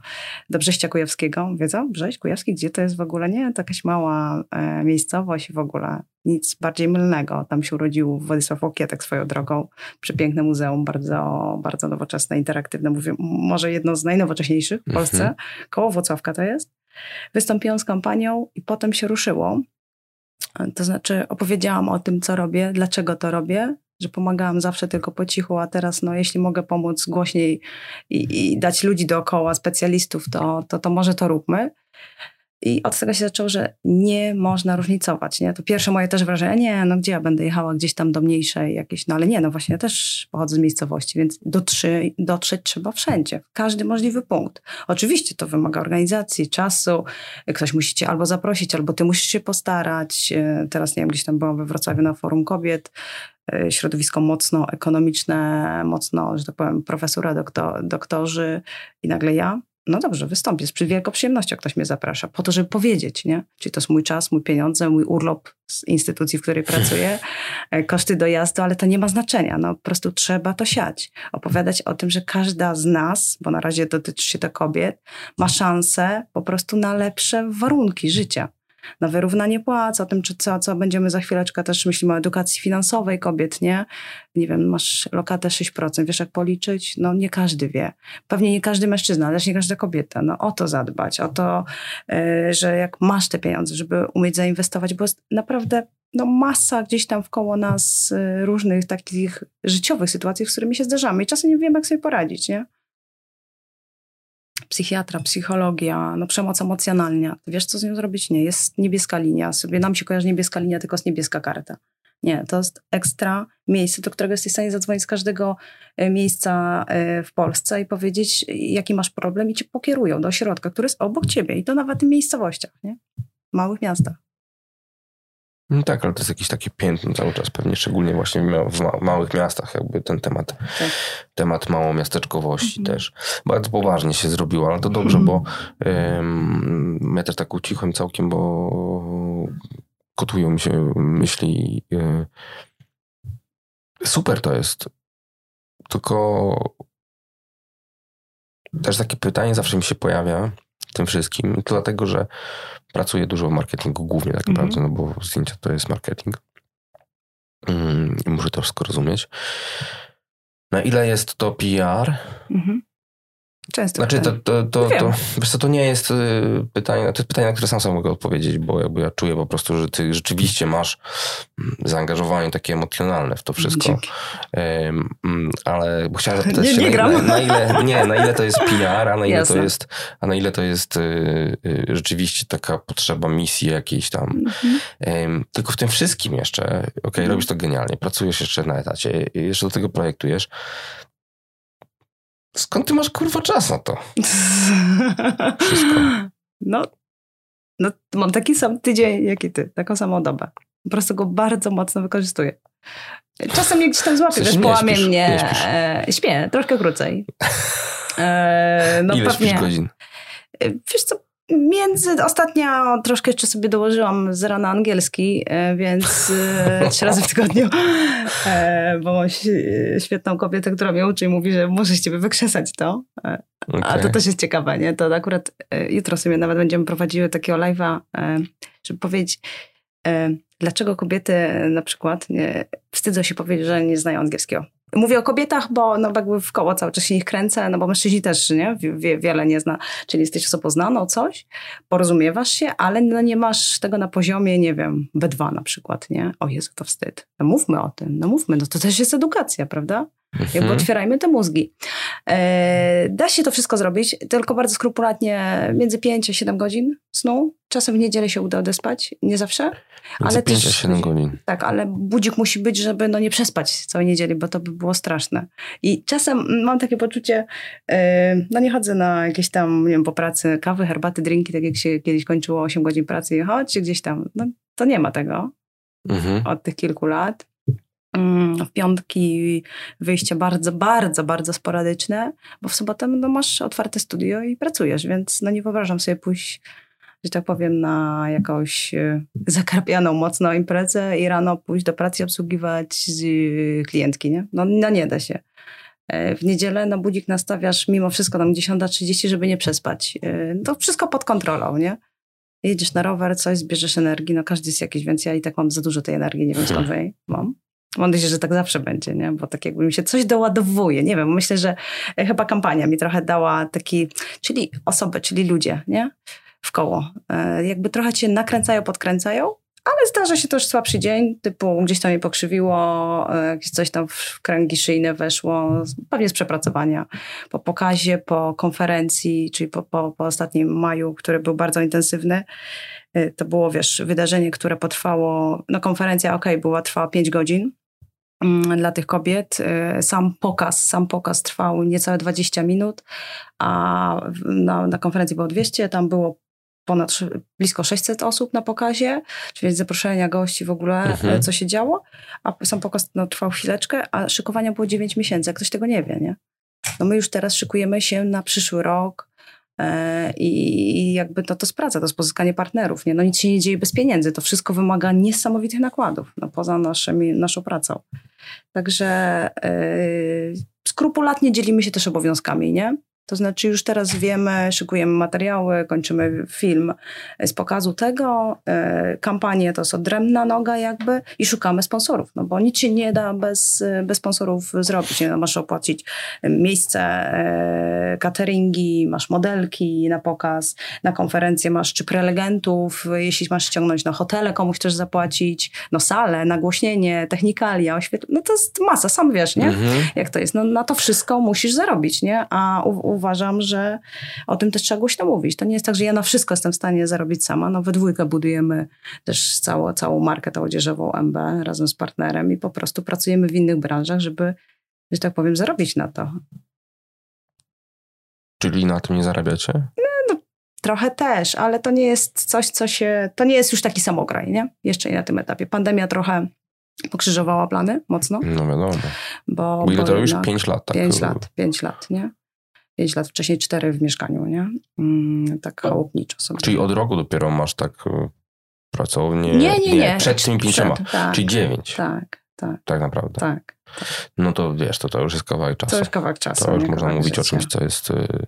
do Brześcia Kujawskiego. Co? Brześć Kujawski? Gdzie to jest w ogóle? Nie, to jakaś mała e, miejscowość w ogóle. Nic bardziej mylnego. Tam się urodził Władysław Łokietek swoją drogą. Przepiękne muzeum, bardzo, bardzo nowoczesne, interaktywne. Mówię, może jedno z najnowocześniejszych w Mhm. Polsce. Koło Włocławka to jest. Wystąpiłam z kampanią i potem się ruszyło. To znaczy opowiedziałam o tym, co robię, dlaczego to robię, że pomagałam zawsze tylko po cichu, a teraz no, jeśli mogę pomóc głośniej i, i dać ludzi dookoła, specjalistów, to, to, to może to róbmy. I od tego się zaczęło, że nie można różnicować. Nie? To pierwsze moje też wrażenie, nie, no gdzie ja będę jechała gdzieś tam do mniejszej jakiejś, no ale nie, no właśnie ja też pochodzę z miejscowości, więc dotrzeć, dotrzeć trzeba wszędzie, w każdy możliwy punkt. Oczywiście to wymaga organizacji, czasu, ktoś musi cię albo zaprosić, albo ty musisz się postarać. Teraz, nie wiem, gdzieś tam byłam we Wrocławiu na Forum Kobiet, środowisko mocno ekonomiczne, mocno, że tak powiem, profesora, doktor, doktorzy i nagle ja no dobrze, wystąpię z wielką przyjemnością, ktoś mnie zaprasza, po to, żeby powiedzieć, nie? Czyli to jest mój czas, mój pieniądze, mój urlop z instytucji, w której pracuję, [LAUGHS] e, koszty dojazdu, ale to nie ma znaczenia, no po prostu trzeba to siać. Opowiadać o tym, że każda z nas, bo na razie dotyczy się to kobiet, ma szansę po prostu na lepsze warunki życia na wyrównanie płac, o tym, czy co, co będziemy za chwileczkę też myślimy o edukacji finansowej kobiet, nie? Nie wiem, masz lokatę 6%, wiesz jak policzyć? No nie każdy wie. Pewnie nie każdy mężczyzna, ale też nie każda kobieta. No o to zadbać, o to, yy, że jak masz te pieniądze, żeby umieć zainwestować, bo jest naprawdę no, masa gdzieś tam wkoło nas yy, różnych takich życiowych sytuacji, z którymi się zdarzamy i czasem nie wiemy, jak sobie poradzić, nie? Psychiatra, psychologia, no przemoc emocjonalna. Wiesz, co z nią zrobić? Nie, jest niebieska linia. Sobie nam się kojarzy niebieska linia, tylko jest niebieska karta. Nie, to jest ekstra miejsce, do którego jesteś w stanie zadzwonić z każdego e, miejsca e, w Polsce i powiedzieć, jaki masz problem i cię pokierują do ośrodka, który jest obok ciebie i to nawet w miejscowościach, nie? W małych miastach. No tak, ale to jest jakieś takie piętno cały czas, pewnie szczególnie właśnie w, ma małych miastach, jakby ten temat, tak. temat małomiasteczkowości mhm. też. Bardzo poważnie się zrobiło, ale to dobrze, mhm. bo ym, ja też tak ucichłem całkiem, bo kotują mi się myśli. Yy, super to jest, tylko też takie pytanie zawsze mi się pojawia, tym wszystkim. I to dlatego, że pracuję dużo w marketingu głównie tak naprawdę, mm -hmm. no bo zdjęcia to jest marketing. Mm, I muszę to wszystko rozumieć. Na ile jest to PR? Mm -hmm. Często. Znaczy, to, to, to, to, co, to nie jest y, pytanie, to jest pytanie, na które sam sam mogę odpowiedzieć, bo jakby ja czuję po prostu, że ty rzeczywiście masz mm, zaangażowanie takie emocjonalne w to wszystko. Um, ale chciałem [LAUGHS] zapytać nie, się, nie na, ile, na, ile, nie, na ile to jest PR, a na ile Jasne. to jest, a na ile to jest y, y, rzeczywiście taka potrzeba misji jakiejś tam. Um, tylko w tym wszystkim jeszcze, okej, okay, robisz to genialnie, pracujesz jeszcze na etacie, jeszcze do tego projektujesz, Skąd ty masz kurwa czas na to? [LAUGHS] Wszystko. No, no, mam taki sam tydzień jak i ty, taką samą dobę. Po prostu go bardzo mocno wykorzystuję. Czasem mnie gdzieś tam złapie, wiesz, połamie śpisz, mnie. Nie śpię, troszkę krócej. E, no Ile pewnie, śpisz godzin? Wiesz co, Między, ostatnio troszkę jeszcze sobie dołożyłam z rana angielski, e, więc e, [LAUGHS] trzy razy w tygodniu, e, bo mam świetną kobietę, która mnie uczy i mówi, że muszę z ciebie wykrzesać to. Okay. A to też jest ciekawe, nie? To akurat jutro sobie nawet będziemy prowadziły takiego live'a, żeby powiedzieć, dlaczego kobiety na przykład nie, wstydzą się powiedzieć, że nie znają angielskiego. Mówię o kobietach, bo no jakby w koło cały czas się ich kręcę, no bo mężczyźni też nie? Wie, wiele nie zna, czyli jesteś osobą znaną, coś, porozumiewasz się, ale no nie masz tego na poziomie, nie wiem, B2 na przykład, nie? O Jezu, to wstyd. No mówmy o tym, no mówmy, no to też jest edukacja, prawda? Mhm. Jakby otwierajmy te mózgi. E, da się to wszystko zrobić, tylko bardzo skrupulatnie między 5 a 7 godzin snu. Czasem w niedzielę się uda odespać, nie zawsze. Między ale 5 a 7 godzin. Tak, ale budzik musi być, żeby no nie przespać całej niedzieli, bo to by było straszne. I czasem mam takie poczucie, e, no nie chodzę na jakieś tam, nie wiem, po pracy kawy, herbaty, drinki, tak jak się kiedyś kończyło 8 godzin pracy i chodź gdzieś tam. No, to nie ma tego mhm. od tych kilku lat. Mm, w piątki wyjście bardzo, bardzo, bardzo sporadyczne, bo w sobotę no, masz otwarte studio i pracujesz, więc no, nie wyobrażam sobie pójść, że tak powiem, na jakąś e, zakarpianą mocno imprezę i rano pójść do pracy i obsługiwać klientki, nie? No, no nie da się. E, w niedzielę na budzik nastawiasz mimo wszystko tam 10.30, żeby nie przespać. E, to wszystko pod kontrolą, nie? Jedziesz na rower, coś, zbierzesz energii, no każdy jest jakiś, więc ja i tak mam za dużo tej energii, nie wiem skąd [LAUGHS] jej mam. Mam nadzieję, że tak zawsze będzie, nie? bo tak jakby mi się coś doładowuje. Nie wiem, myślę, że e, chyba kampania mi trochę dała taki, czyli osoby, czyli ludzie, nie? W koło. E, jakby trochę cię nakręcają, podkręcają, ale zdarza się też słabszy dzień, typu gdzieś tam mnie pokrzywiło, e, jakieś coś tam w kręgi szyjne weszło, pewnie z przepracowania. Po pokazie, po konferencji, czyli po, po, po ostatnim maju, który był bardzo intensywny, to było, wiesz, wydarzenie, które potrwało, no konferencja, ok, była, trwała 5 godzin, dla tych kobiet. E, sam pokaz, sam pokaz trwał niecałe 20 minut, a na, na konferencji było 200, tam było ponad blisko 600 osób na pokazie, czyli zaproszenia gości w ogóle, mhm. co się działo, a sam pokaz no, trwał chwileczkę, a szykowania było 9 miesięcy, jak ktoś tego nie wie, nie? No my już teraz szykujemy się na przyszły rok e, i jakby to, to jest praca, to jest pozyskanie partnerów, nie? No nic się nie dzieje bez pieniędzy, to wszystko wymaga niesamowitych nakładów, no, poza naszymi, naszą pracą. Także e, skrupulatnie dzielimy się też obowiązkami, nie? To znaczy już teraz wiemy, szykujemy materiały, kończymy film z pokazu tego, e, kampanię to jest odrębna noga jakby i szukamy sponsorów, no bo nic się nie da bez, bez sponsorów zrobić. No, masz opłacić miejsce, e, cateringi, masz modelki na pokaz, na konferencję masz czy prelegentów, jeśli masz ściągnąć na hotele, komuś też zapłacić, no salę, nagłośnienie, technikalia, oświetlenie, no to jest masa, sam wiesz, nie? Mhm. Jak to jest. No na to wszystko musisz zarobić, nie? A u, u uważam, że o tym też trzeba głośno mówić. To nie jest tak, że ja na wszystko jestem w stanie zarobić sama. No we dwójkę budujemy też całą, całą markę odzieżową MB razem z partnerem i po prostu pracujemy w innych branżach, żeby, że tak powiem, zarobić na to. Czyli na tym nie zarabiacie? No, no, trochę też, ale to nie jest coś, co się... To nie jest już taki samograj, nie? Jeszcze nie na tym etapie. Pandemia trochę pokrzyżowała plany mocno. No wiadomo. Bo, bo ile to robisz? Pięć lat. Tak? Pięć lat, pięć lat, nie? 5 lat wcześniej, 4 w mieszkaniu, nie? Mm, tak chałupniczo sobie. Czyli od roku dopiero masz tak e, pracownię? Nie, nie, nie. Przed tymi pięcioma, tak, czyli 9. Tak, tak. Tak naprawdę. Tak, tak. No to wiesz, to, to już jest kawałek czasu. To już kawałek czasu. To już można mówić życia. o czymś, co jest... E,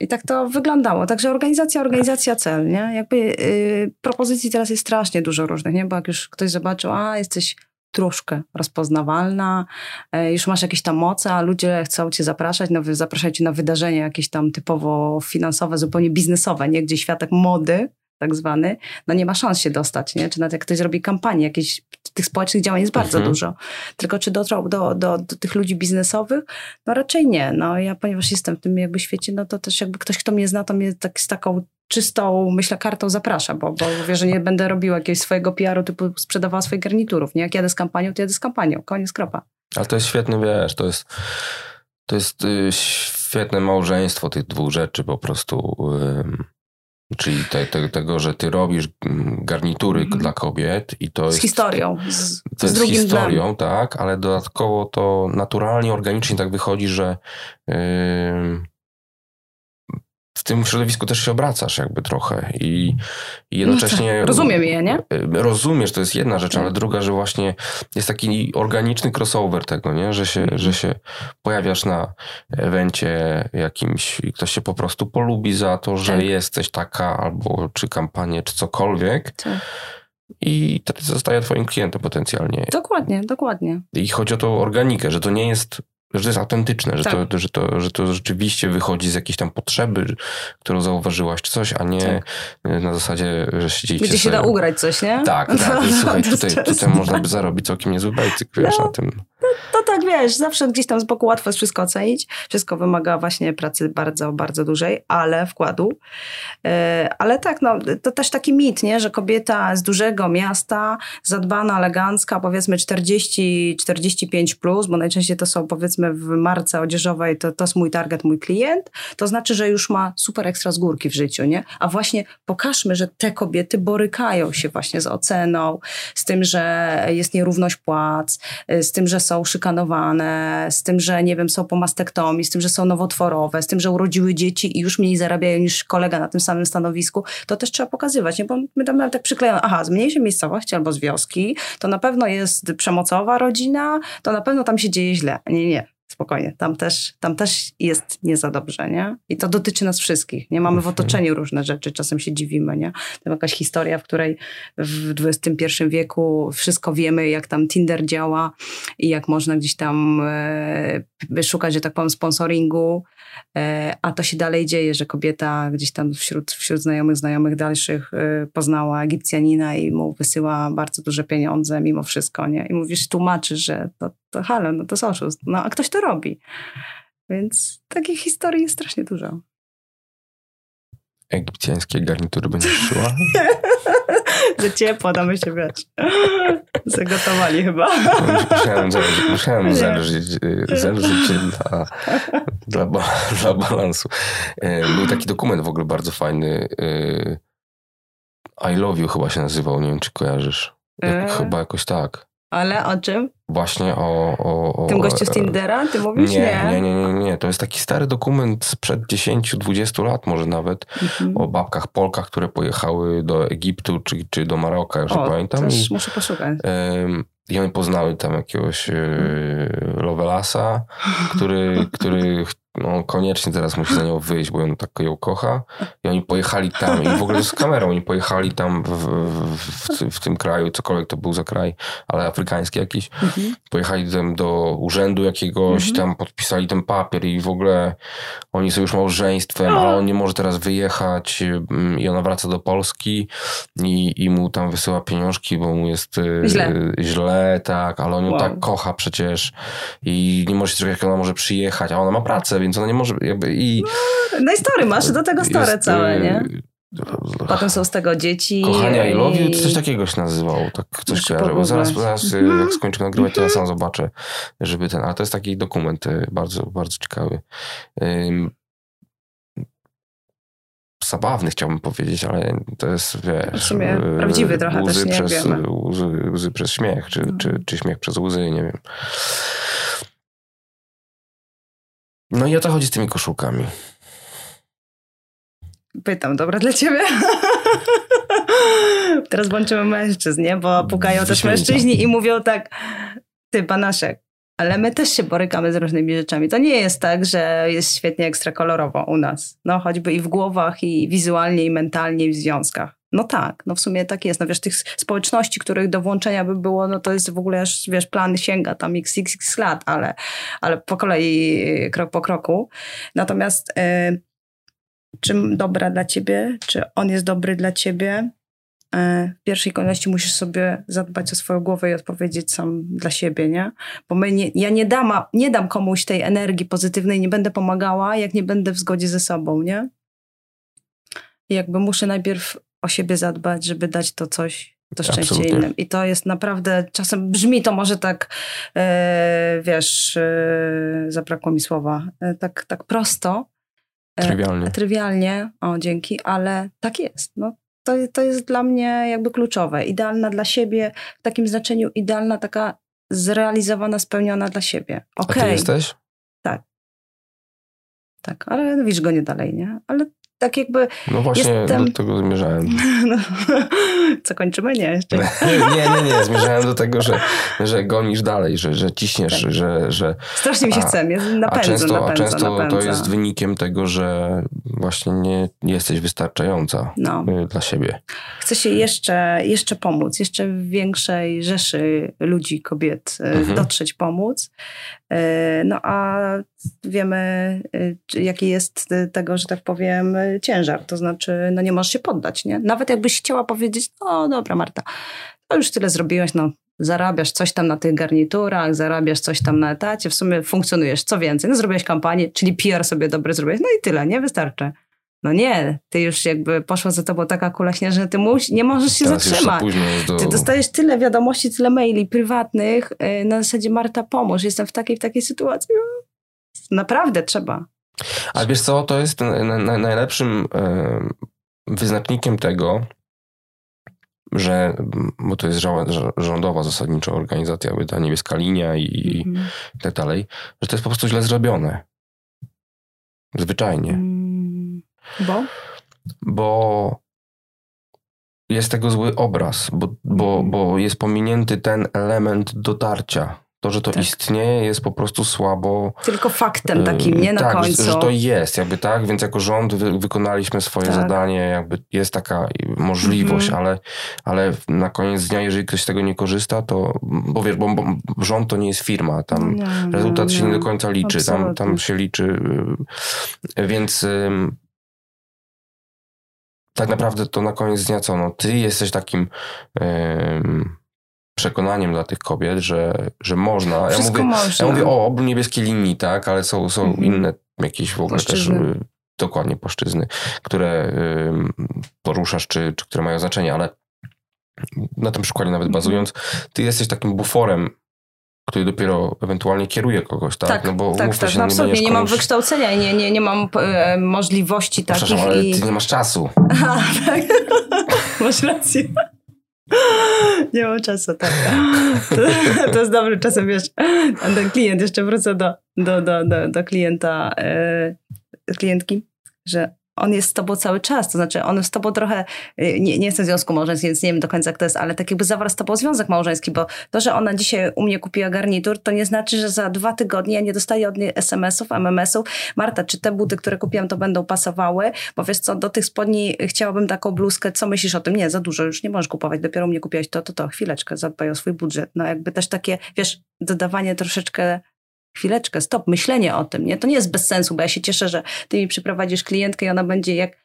I tak to wyglądało. Także organizacja, organizacja cel, nie? Jakby yy, propozycji teraz jest strasznie dużo różnych, nie? Bo jak już ktoś zobaczył, a jesteś troszkę rozpoznawalna, e, już masz jakieś tam moce, a ludzie chcą cię zapraszać, no zapraszajcie na wydarzenia jakieś tam typowo finansowe, zupełnie biznesowe, nie? Gdzie światek mody tak zwany, no nie ma szans się dostać, nie? Czy nawet jak ktoś zrobi kampanię, jakieś tych społecznych działań jest bardzo mhm. dużo. Tylko czy dotrą do, do, do tych ludzi biznesowych? No raczej nie. No ja, ponieważ jestem w tym jakby świecie, no to też jakby ktoś, kto mnie zna, to mnie tak z taką czystą, myślę, kartą zaprasza, bo, bo wie, że nie [LAUGHS] będę robiła jakiegoś swojego PR-u, typu sprzedawała swoich garniturów. Nie? Jak jadę z kampanią, to jadę z kampanią. Koniec, kropa. Ale to jest świetne, wiesz, to jest, to jest y, świetne małżeństwo tych dwóch rzeczy po prostu. Czyli te, te, tego, że ty robisz mm, garnitury mm -hmm. dla kobiet i to z jest... Historią, z, to z jest historią. dnem. tak, ale dodatkowo to naturalnie, organicznie tak wychodzi, że yy, w tym środowisku też się obracasz jakby trochę i, i jednocześnie... No tak. Rozumiem je, nie? Rozumiesz, to jest jedna rzecz, ale tak. druga, że właśnie jest taki organiczny crossover tego, nie? Że się, mhm. że się pojawiasz na evencie jakimś i ktoś się po prostu polubi za to, że tak. jesteś taka albo czy kampanię, czy cokolwiek. Tak. I wtedy zostaje twoim klientem potencjalnie. Dokładnie, dokładnie. I chodzi o tą organikę, że to nie jest że to jest autentyczne, że, tak. to, że, to, że to rzeczywiście wychodzi z jakiejś tam potrzeby, którą zauważyłaś, czy coś, a nie tak. na zasadzie, że siedzieliście Gdzie się da ugrać coś, nie? Tak, [LAUGHS] tak. I słuchaj, tutaj, tutaj można by zarobić całkiem niezły bejcyk, wiesz, no, na tym. To tak, wiesz, zawsze gdzieś tam z boku łatwo jest wszystko ocenić. Wszystko wymaga właśnie pracy bardzo, bardzo dużej, ale wkładu. E, ale tak, no, to też taki mit, nie? że kobieta z dużego miasta, zadbana, elegancka, powiedzmy 40-45 plus, bo najczęściej to są powiedzmy w marce odzieżowej, to, to jest mój target, mój klient, to znaczy, że już ma super ekstra z górki w życiu, nie? A właśnie pokażmy, że te kobiety borykają się właśnie z oceną, z tym, że jest nierówność płac, z tym, że są szykanowane, z tym, że nie wiem, są po mastektomii, z tym, że są nowotworowe, z tym, że urodziły dzieci i już mniej zarabiają niż kolega na tym samym stanowisku, to też trzeba pokazywać, nie? bo my tam tak przyklejone, aha, z mniejszej miejscowości albo z wioski, to na pewno jest przemocowa rodzina, to na pewno tam się dzieje źle. Nie, nie. Spokojnie. Tam też, tam też jest nie za dobrze, nie? I to dotyczy nas wszystkich, nie? Mamy w Mhm. otoczeniu różne rzeczy, czasem się dziwimy, nie? Tam jakaś historia, w której w XXI wieku wszystko wiemy, jak tam Tinder działa i jak można gdzieś tam e, szukać, że tak powiem, sponsoringu, e, a to się dalej dzieje, że kobieta gdzieś tam wśród, wśród znajomych, znajomych dalszych e, poznała Egipcjanina i mu wysyła bardzo duże pieniądze mimo wszystko, nie? I mówisz, tłumaczysz, że to, to halo, no to jest oszust. No a ktoś to robi. Więc takich historii jest strasznie dużo. Egipcjańskie garnitury będziesz szyła? [LAUGHS] Za ciepło, tam się wiesz. [LAUGHS] Zagotowali chyba. Musiałem, zależeć, musiałem zależeć, y, zależeć dla, dla, [LAUGHS] dla balansu. Y, Był taki dokument w ogóle bardzo fajny. y, I Love You chyba się nazywał, nie wiem czy kojarzysz. Jak, E. Chyba jakoś tak. Ale o czym? Właśnie o... o, o Tym gościu z e, Tindera? Ty mówisz? Nie, nie, nie, nie, nie. To jest taki stary dokument sprzed 10-20 lat może nawet. Mhm. O babkach Polkach, które pojechały do Egiptu czy, czy do Maroka, już nie O, pamiętam. też I, muszę poszukać. em, I one poznały tam jakiegoś e, Lovelasa, który, który [LAUGHS] no, koniecznie teraz musi za nią wyjść, bo on tak ją kocha. I oni pojechali tam, i w ogóle z kamerą, oni pojechali tam w, w, w, w tym kraju, cokolwiek to był za kraj, ale afrykański jakiś. Mhm. Pojechali tam do urzędu jakiegoś, Mhm. tam podpisali ten papier i w ogóle oni są już małżeństwem, ale on nie może teraz wyjechać mm, i ona wraca do Polski i, i mu tam wysyła pieniążki, bo mu jest y, Źle. źle, tak, ale on ją Wow. tak kocha przecież i nie może się czekać, jak ona może przyjechać, a ona ma pracę, więc ona nie może jakby i... No i story, masz do tego story jest, całe, y, nie? Potem są z tego dzieci. Kochania i i- to coś takiego się nazywało, tak coś Muszę kojarzę, bo zaraz, zaraz Mhm. jak skończymy nagrywać, to ja sam zobaczę, żeby ten, ale to jest taki dokument y, bardzo, bardzo ciekawy. Zabawny chciałbym powiedzieć, ale to jest, wiesz... W sumie prawdziwy trochę łzy też, nie przez, wiemy. łzy, łzy przez śmiech, czy, Mhm. czy, czy śmiech przez łzy, nie wiem. No i o to chodzi z tymi koszulkami. Pytam, dobra dla ciebie? [LAUGHS] Teraz włączymy mężczyzn, nie? Bo pukają też mężczyźni i mówią tak, ty Banaszek, ale my też się borykamy z różnymi rzeczami. To nie jest tak, że jest świetnie ekstra kolorowo u nas. No choćby i w głowach, i wizualnie, i mentalnie, i w związkach. No tak, no w sumie tak jest. No wiesz, tych społeczności, których do włączenia by było, no to jest w ogóle, wiesz, plan sięga tam xxx lat, ale, ale po kolei, krok po kroku. Natomiast... y, czym dobra dla ciebie, czy on jest dobry dla ciebie. E, W pierwszej kolejności musisz sobie zadbać o swoją głowę i odpowiedzieć sam dla siebie, nie? Bo my nie, ja nie dam, nie dam komuś tej energii pozytywnej, nie będę pomagała, jak nie będę w zgodzie ze sobą, nie? I jakby muszę najpierw o siebie zadbać, żeby dać to coś, to szczęście Absolutnie. innym. I to jest naprawdę, czasem brzmi to może tak, e, wiesz, e, zabrakło mi słowa, e, tak, tak prosto, E, Trywialnie. Trywialnie, o dzięki, ale tak jest. No, to, to jest dla mnie jakby kluczowe. Idealna dla siebie, w takim znaczeniu idealna, taka zrealizowana, spełniona dla siebie. A ty jesteś? tak, ale widzisz go nie dalej, nie? Ale tak jakby, No właśnie Jestem- do tego zmierzałem. [LAUGHS] no, co kończymy? Nie, jeszcze. nie, nie, nie. Zmierzałem do tego, że, że gonisz dalej, że, że ciśniesz, Tak. że, że Strasznie mi się A- chce, a napędza, często, a często napędza. to jest wynikiem tego, że właśnie nie, nie jesteś wystarczająca No. y, dla siebie. Chce się jeszcze, jeszcze pomóc, jeszcze większej rzeszy ludzi, kobiet e, Mhm. dotrzeć, pomóc. E, No a wiemy, e, jaki jest e, tego, że tak powiem, ciężar. To znaczy, no nie możesz się poddać, nie? Nawet jakbyś chciała powiedzieć, no dobra Marta, to już tyle zrobiłaś, no zarabiasz coś tam na tych garniturach, zarabiasz coś tam na etacie, w sumie funkcjonujesz, co więcej, no zrobiłeś kampanię, czyli PR sobie dobry zrobiłeś, no i tyle, nie? Wystarczy. No nie, ty już jakby poszła za tobą taka kula śnieżna, że ty muś, nie możesz się Teraz zatrzymać. do... Ty dostajesz tyle wiadomości, tyle maili prywatnych, yy, na zasadzie Marta pomóż, jestem w takiej w takiej sytuacji. Naprawdę trzeba. Ale wiesz co, to jest na, na, najlepszym em, wyznacznikiem tego, że, bo to jest rządowa zasadniczo organizacja, jakby ta niebieska linia i, i Mhm. tak dalej, że to jest po prostu źle zrobione. Zwyczajnie. Mm, Bo? bo jest tego zły obraz, bo, bo, Mhm. bo jest pominięty ten element dotarcia. To, że to Tak. istnieje, jest po prostu słabo. Tylko faktem takim, nie na tak, końcu. Że, że to jest, jakby tak, więc jako rząd wy, wykonaliśmy swoje Tak. zadanie, jakby jest taka możliwość, Mhm. ale, ale na koniec dnia, jeżeli ktoś z tego nie korzysta, to, bo wiesz, bo, bo rząd to nie jest firma, tam Nie, nie, rezultat się nie nie. do końca liczy, tam, tam się liczy, y, więc ym, tak naprawdę to na koniec dnia co, no ty jesteś takim ym, przekonaniem dla tych kobiet, że, że można, ja mówię, można. ja mówię o obrót niebieskiej linii, tak, ale są, są Mhm. inne jakieś w ogóle Płaszczyzny. też y, dokładnie płaszczyzny, które ym, poruszasz, czy, czy które mają znaczenie, ale na tym przykładzie nawet Mhm. bazując, ty jesteś takim buforem, który dopiero ewentualnie kieruje kogoś, tak? Tak, no bo tak, tak. się, No nie absolutnie. będziesz Nie mam wykształcenia i nie, nie, nie mam e, możliwości takich. Przepraszam, ale i... ty nie masz czasu. [LAUGHS] A, tak. [LAUGHS] Masz rację. [LAUGHS] Nie mam czasu, tak. To, to jest dobry czasem, wiesz, ten klient, jeszcze wrócę do, do, do, do, do klienta, e, klientki, że on jest z tobą cały czas, to znaczy on z tobą trochę, e, nie, nie jestem w związku małżeńskim, więc nie wiem do końca jak to jest, ale tak jakby zawarł z tobą związek małżeński, bo to, że ona dzisiaj u mnie kupiła garnitur, to nie znaczy, że za dwa tygodnie ja nie dostaję od niej SMS-ów, MMS-ów, Marta, czy te buty, które kupiłam, to będą pasowały, bo wiesz co, do tych spodni chciałabym taką bluzkę, co myślisz o tym? Nie, za dużo, już nie możesz kupować, dopiero u mnie kupiłaś to, to, to, chwileczkę, zadbaj o swój budżet. No jakby też takie, wiesz, dodawanie troszeczkę chwileczkę, stop, myślenie o tym, nie? To nie jest bez sensu, bo ja się cieszę, że ty mi przyprowadzisz klientkę i ona będzie jak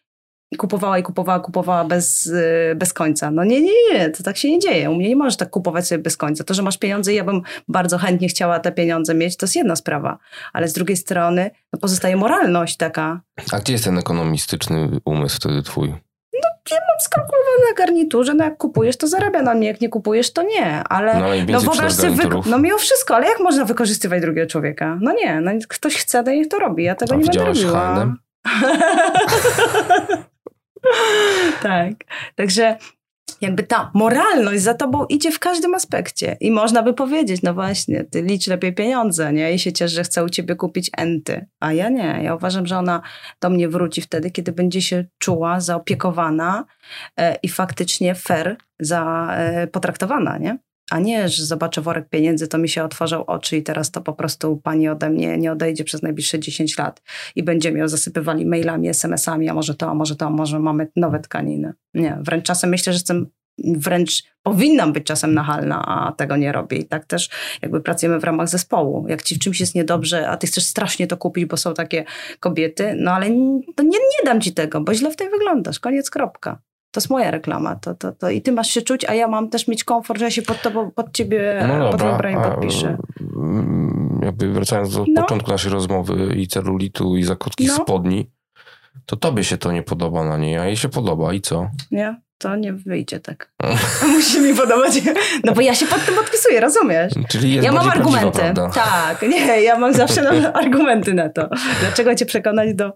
kupowała i kupowała, kupowała bez, yy, bez końca. No nie, nie, nie, to tak się nie dzieje. U mnie nie możesz tak kupować sobie bez końca. To, że masz pieniądze ja bym bardzo chętnie chciała te pieniądze mieć, to jest jedna sprawa. Ale z drugiej strony no pozostaje moralność taka. A gdzie jest ten ekonomistyczny umysł wtedy twój? Ja mam skalkulowane na garniturze, no jak kupujesz, to zarabia na mnie, jak nie kupujesz, to nie. Ale No no wyobraź sobie, wyko- no mimo wszystko, ale jak można wykorzystywać drugiego człowieka? No nie, no ktoś chce, to niech to robi. Ja tego A nie będę robiła. [LAUGHS] Tak. Także jakby ta moralność za tobą idzie w każdym aspekcie. I można by powiedzieć, no właśnie, ty licz lepiej pieniądze, nie? I się ciesz, że chce u ciebie kupić enty. A ja nie. Ja uważam, że ona do mnie wróci wtedy, kiedy będzie się czuła zaopiekowana e, i faktycznie fair za, e, potraktowana, nie? A nie, że zobaczę worek pieniędzy, to mi się otworzą oczy i teraz to po prostu pani ode mnie nie odejdzie przez najbliższe 10 lat i będziemy ją zasypywali mailami, SMS-ami, a może to, a może to, a może mamy nowe tkaniny. Nie, wręcz czasem myślę, że jestem, wręcz powinnam być czasem nachalna, a tego nie robię. I tak też jakby pracujemy w ramach zespołu. Jak ci w czymś jest niedobrze, a ty chcesz strasznie to kupić, bo są takie kobiety, no ale to nie, nie dam ci tego, bo źle w tej wyglądasz. Koniec, kropka. To jest moja reklama. To, to, to. I ty masz się czuć, a ja mam też mieć komfort, że ja się pod tobą, pod ciebie, No pod dobra, brałem a, podpiszę. mm, jakby wracając do No. początku naszej rozmowy i celulitu i za krótkich No. spodni, to tobie się to nie podoba na niej, a jej się podoba i co? Nie? To nie wyjdzie tak. [LAUGHS] Musi mi podobać. No bo ja się pod tym podpisuję, rozumiesz? Czyli jest Ja mam argumenty. Tak, nie, ja mam zawsze [LAUGHS] argumenty na to. Dlaczego cię przekonać do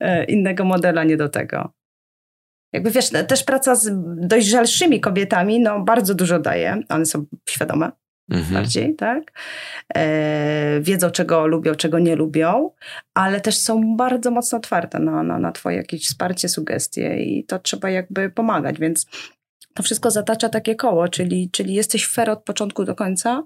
e, innego modela, nie do tego? Jakby wiesz, też praca z dojrzalszymi kobietami, no bardzo dużo daje. One są świadome Mhm. bardziej, tak? E, wiedzą, czego lubią, czego nie lubią, ale też są bardzo mocno otwarte na, na, na twoje jakieś wsparcie, sugestie i to trzeba jakby pomagać, więc to wszystko zatacza takie koło, czyli, czyli jesteś fair od początku do końca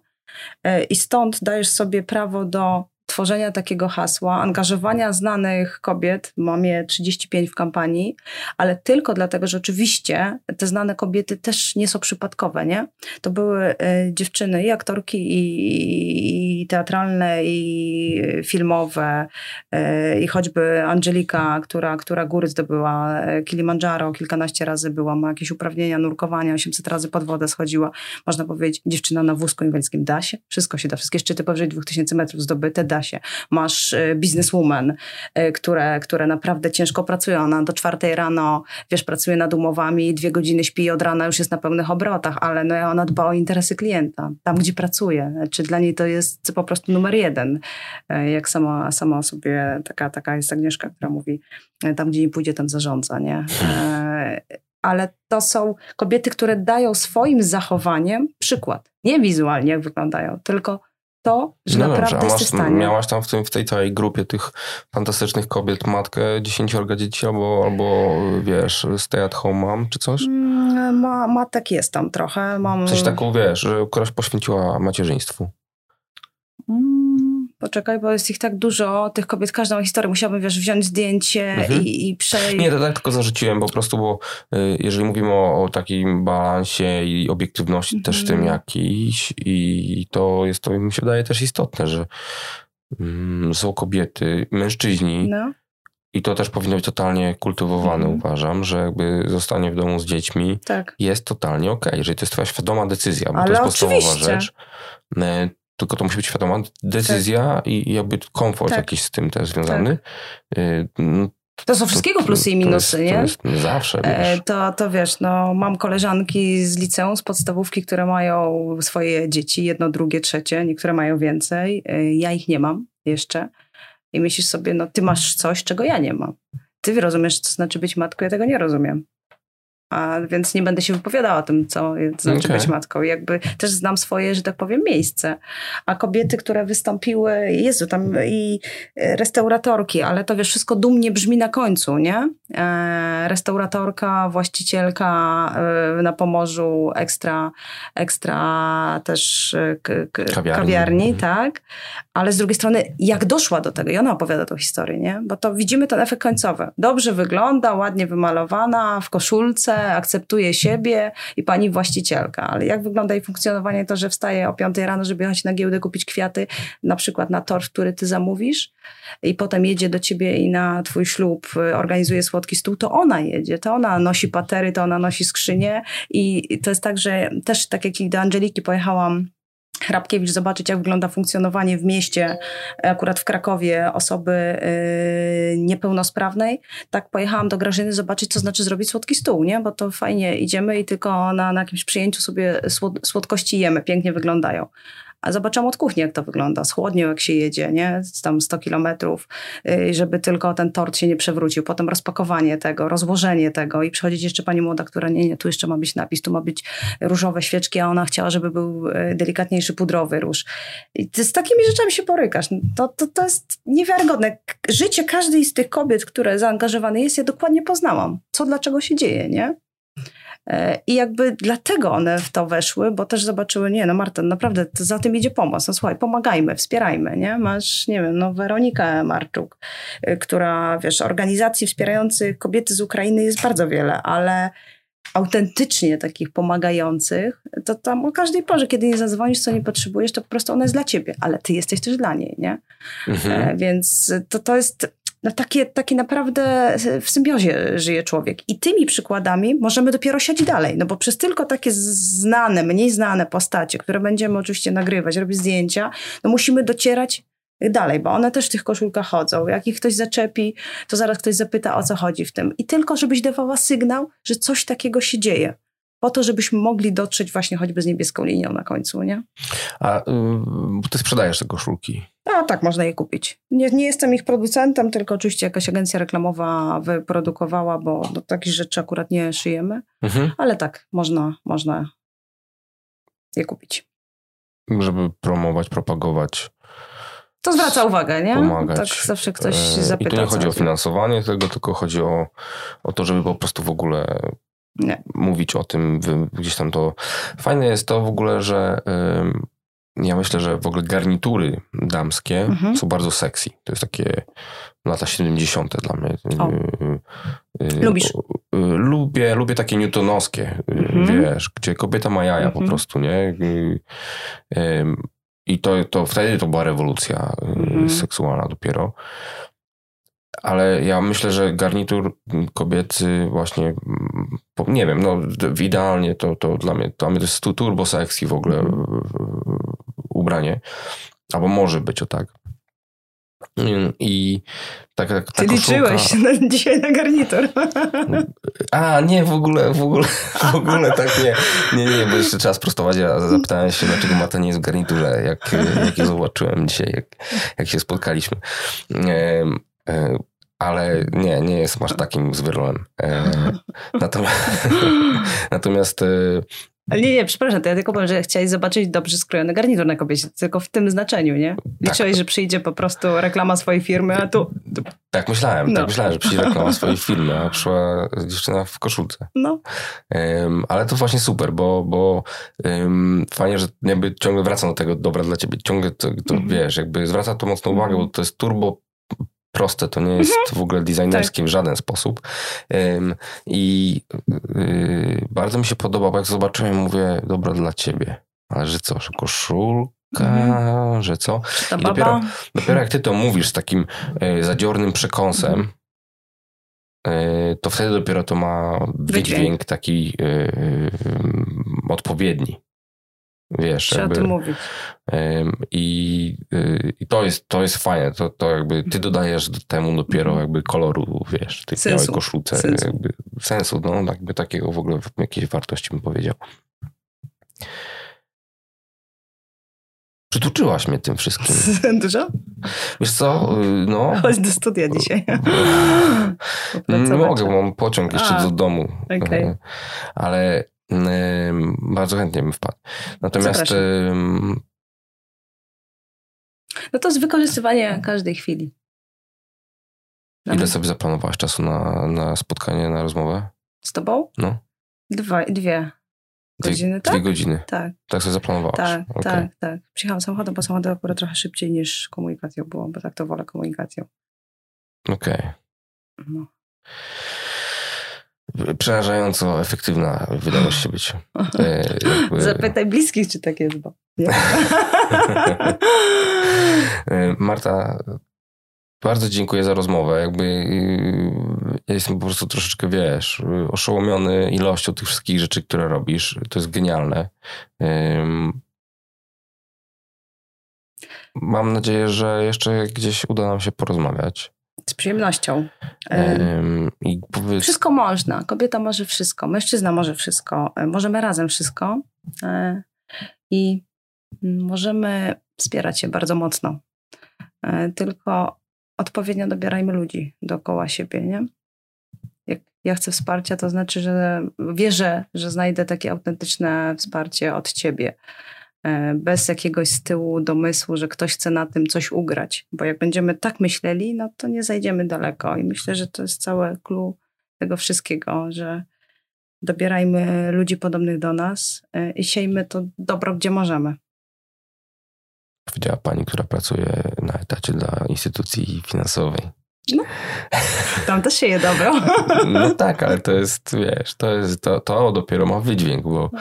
e, i stąd dajesz sobie prawo do tworzenia takiego hasła, angażowania znanych kobiet, mam je 35 w kampanii, ale tylko dlatego, że oczywiście te znane kobiety też nie są przypadkowe, nie? To były e, dziewczyny i aktorki, i, i teatralne, i filmowe, e, i choćby Angelika, która, która góry zdobyła, e, Kilimandżaro, kilkanaście razy była, ma jakieś uprawnienia nurkowania, 800 razy pod wodę schodziła. Można powiedzieć, dziewczyna na wózku inwalidzkim da się, wszystko się da, wszystkie szczyty powyżej 2000 metrów zdobyte, da Masz e, bizneswoman, e, które, które naprawdę ciężko pracują, ona do czwartej rano, wiesz, pracuje nad umowami, dwie godziny śpi od rana już jest na pełnych obrotach, ale no, ona dba o interesy klienta, tam gdzie pracuje. Czy dla niej to jest po prostu numer jeden. E, Jak sama, sama o sobie, taka, taka jest Agnieszka, która mówi, tam gdzie nie pójdzie, tam zarządza, nie? Ale to są kobiety, które dają swoim zachowaniem przykład. Nie wizualnie, jak wyglądają, tylko to, że No naprawdę dobrze, masz, stanie. miałaś tam w, tym, w tej całej grupie tych fantastycznych kobiet matkę dziesięciorga dzieci albo, albo wiesz, stay at home mom czy coś? Mm, Ma, matek jest tam trochę. Mam, Coś taką, wiesz, że któraś poświęciła macierzyństwu. Mm, poczekaj, bo jest ich tak dużo, tych kobiet, każdą historię. Musiałabym, wiesz, wziąć zdjęcie mhm. i, i przejść. Nie, to tak tylko zarzuciłem po prostu, bo y, jeżeli mówimy o, o takim balansie i obiektywności mhm. też tym jakiś i to jest, to mi się wydaje też istotne, że mm, są kobiety, mężczyźni, no. I to też powinno być totalnie kultywowane, mhm. uważam, że jakby zostanie w domu z dziećmi tak. jest totalnie okej, okay, jeżeli to jest twoja świadoma decyzja, bo Ale to jest podstawowa rzecz. Y, tylko to musi być świadoma decyzja tak. i jakby komfort tak. jakiś z tym też związany. Tak. No, to są wszystkiego plusy i minusy, nie? To jest zawsze, e, wiesz. To, to wiesz, no mam koleżanki z liceum, z podstawówki, które mają swoje dzieci, jedno, drugie, trzecie, niektóre mają więcej. E, ja ich nie mam jeszcze. I myślisz sobie, no ty masz coś, czego ja nie mam. Ty rozumiesz, co znaczy być matką, ja tego nie rozumiem a więc nie będę się wypowiadała o tym, co znaczy okay. być matką. Jakby też znam swoje, że tak powiem, miejsce. A kobiety, które wystąpiły, Jezu, tam i restauratorki, ale to wiesz, wszystko dumnie brzmi na końcu, nie? E, restauratorka, właścicielka e, na Pomorzu, ekstra, ekstra też e, kawiarni, kawiarni mhm. tak? Ale z drugiej strony, jak doszła do tego i ona opowiada tą historię, nie? Bo to widzimy ten efekt końcowy. Dobrze wygląda, ładnie wymalowana, w koszulce, akceptuje siebie i pani właścicielka. Ale jak wygląda jej funkcjonowanie to, że wstaje o 5 rano, żeby jechać na giełdę kupić kwiaty, na przykład na tort, który ty zamówisz i potem jedzie do ciebie i na twój ślub y, organizuje słodki stół, to ona jedzie, to ona nosi patery, to ona nosi skrzynię i to jest tak, że też tak jak do Angeliki pojechałam Hrabkiewicz zobaczyć, jak wygląda funkcjonowanie w mieście, akurat w Krakowie, osoby yy, niepełnosprawnej. Tak pojechałam do Grażyny zobaczyć, co znaczy zrobić słodki stół, nie? Bo to fajnie idziemy i tylko na, na jakimś przyjęciu sobie słod słodkości jemy, pięknie wyglądają. A zobaczyłam od kuchni, jak to wygląda, z chłodnią, jak się jedzie, nie? Tam 100 kilometrów, y, żeby tylko ten tort się nie przewrócił. Potem rozpakowanie tego, rozłożenie tego i przychodzi jeszcze pani młoda, która nie, nie, tu jeszcze ma być napis, tu ma być różowe świeczki, a ona chciała, żeby był y, delikatniejszy pudrowy róż. I ty z takimi rzeczami się porykasz. To, to, to jest niewiarygodne. Życie każdej z tych kobiet, które zaangażowane jest, ja dokładnie poznałam. Co, dlaczego się dzieje, nie? E, I jakby dlatego one w to weszły, bo też zobaczyły, nie no Marta, naprawdę za tym idzie pomoc. No słuchaj, pomagajmy, wspierajmy, nie? Masz, nie wiem, no Weronikę Marczuk, e, która, wiesz, organizacji wspierających kobiety z Ukrainy jest bardzo wiele, ale autentycznie takich pomagających, to tam o każdej porze, kiedy nie zadzwonisz, co nie potrzebujesz, to po prostu ona jest dla ciebie, ale ty jesteś też dla niej, nie? Mhm. E, więc to, to jest no takie, takie naprawdę w symbiozie żyje człowiek. I tymi przykładami możemy dopiero siać dalej, no bo przez tylko takie znane, mniej znane postacie, które będziemy oczywiście nagrywać, robić zdjęcia, no musimy docierać dalej, bo one też w tych koszulkach chodzą. Jak ich ktoś zaczepi, to zaraz ktoś zapyta, o co chodzi w tym. I tylko, żebyś dawała sygnał, że coś takiego się dzieje po to, żebyśmy mogli dotrzeć właśnie choćby z niebieską linią na końcu, nie? A y, ty sprzedajesz te koszulki? A tak, można je kupić. Nie, nie jestem ich producentem, tylko oczywiście jakaś agencja reklamowa wyprodukowała, bo do takich rzeczy akurat nie szyjemy, mhm. ale tak, można, można je kupić. Żeby promować, propagować to zwraca uwagę, nie? Pomagać. Tak zawsze ktoś zapyta. I tu nie chodzi o finansowanie tego, tylko chodzi o, o to, żeby po prostu w ogóle nie. mówić o tym, gdzieś tam to. Fajne jest to w ogóle, że ja myślę, że w ogóle garnitury damskie mhm. są bardzo sexy. To jest takie lata 70. dla mnie. O. Y, y, Lubisz? Y, lubię, lubię takie newtonowskie, mhm. wiesz, gdzie kobieta ma jaja mhm. po prostu, nie? I to, to wtedy to była rewolucja mhm. seksualna dopiero. Ale ja myślę, że garnitur kobiecy właśnie, nie wiem, no idealnie to, to dla mnie, dla mnie to jest turbo sexy w ogóle mhm. Ubranie. Albo może być o tak. I tak, tak, Ty liczyłeś [LAUGHS] na, dzisiaj na garnitur. [LAUGHS] A, nie, w ogóle, w ogóle, w ogóle tak nie. Nie, nie, bo jeszcze trzeba sprostować. Ja zapytałem się, dlaczego Mata nie jest w garniturze, jak, jak je zobaczyłem dzisiaj, jak, jak się spotkaliśmy. E, ale nie, nie jest masz takim zwyrolem. E, natomiast, [LAUGHS] natomiast e, Ale nie, nie, przepraszam, to ja tylko powiem, że chciałeś zobaczyć dobrze skrojony garnitur na kobiecie, tylko w tym znaczeniu, nie? Liczyłeś, że przyjdzie po prostu reklama swojej firmy, a tu... Tak myślałem, No. tak myślałem, że przyjdzie reklama swojej firmy, a przyszła dziewczyna w koszulce. No, Em, ale to właśnie super, bo, bo em, fajnie, że jakby ciągle wracam do tego dobra dla ciebie. Ciągle to, to Mhm. wiesz, jakby zwraca to mocną uwagę, Mhm. bo to jest turbo proste, to nie jest w ogóle designerskie w żaden sposób. Em, I y, bardzo mi się podoba, bo jak zobaczyłem, mówię, dobra dla ciebie. Ale że co, że koszulka, Mhm. że co? I dopiero- Dopiero jak ty to mówisz z takim e, zadziornym przekąsem, e, to wtedy dopiero to ma wydźwięk, taki e, odpowiedni. Wiesz, Trzeba o jakby, tym mówić. i, y, i to jest, to jest fajne, to, to jakby ty dodajesz do temu dopiero Mhm. jakby koloru, wiesz, tej Sensu. białej koszulce, Sensu. jakby sensu, no jakby takiego w ogóle jakiejś wartości bym powiedział. Przytuczyłaś mnie tym wszystkim. [LAUGHS] Dużo? Wiesz co, y, no... Chodź do studia dzisiaj. [LAUGHS] Nie mogę, mam pociąg jeszcze A, do domu. okej. E, Ale bardzo chętnie bym wpadł. Natomiast Zapraszam. No to jest wykorzystywanie każdej chwili. ile sobie zaplanowałaś czasu na, na spotkanie, na rozmowę? Z tobą? No. Dwa, dwie Dwie, godziny, dwie tak? godziny. Tak, Tak sobie zaplanowałaś? tak, Okej. tak, tak. Przyjechałam samochodem, bo samochodem akurat trochę szybciej niż komunikacją było, bo tak to wolę komunikacją. Okej. No. Przerażająco efektywna wydałaś się być. E, jakby- Zapytaj bliskich, czy tak jest, bo. [LAUGHS] [LAUGHS] E, Marta, bardzo dziękuję za rozmowę. Jakby y, ja jestem po prostu troszeczkę, wiesz, oszołomiony ilością tych wszystkich rzeczy, które robisz. To jest genialne. Mam nadzieję, że jeszcze gdzieś uda nam się porozmawiać. Z przyjemnością. Powiedz, Wszystko można. Kobieta może wszystko, mężczyzna może wszystko. E, Możemy razem wszystko. E, I możemy wspierać się bardzo mocno. E, Tylko odpowiednio dobierajmy ludzi dookoła siebie, nie? Jak ja chcę wsparcia, to znaczy, że wierzę, że znajdę takie autentyczne wsparcie od ciebie. E, Bez jakiegoś z tyłu domysłu, że ktoś chce na tym coś ugrać. Bo jak będziemy tak myśleli, no to nie zajdziemy daleko. I myślę, że to jest całe clue tego wszystkiego, że dobierajmy ludzi podobnych do nas y, i siejmy to dobro, gdzie możemy. powiedziała pani, która pracuje na etacie dla instytucji finansowej. Tam też sieje dobro. No tak, ale to jest, wiesz, to, jest, to, to dopiero ma wydźwięk, bo No.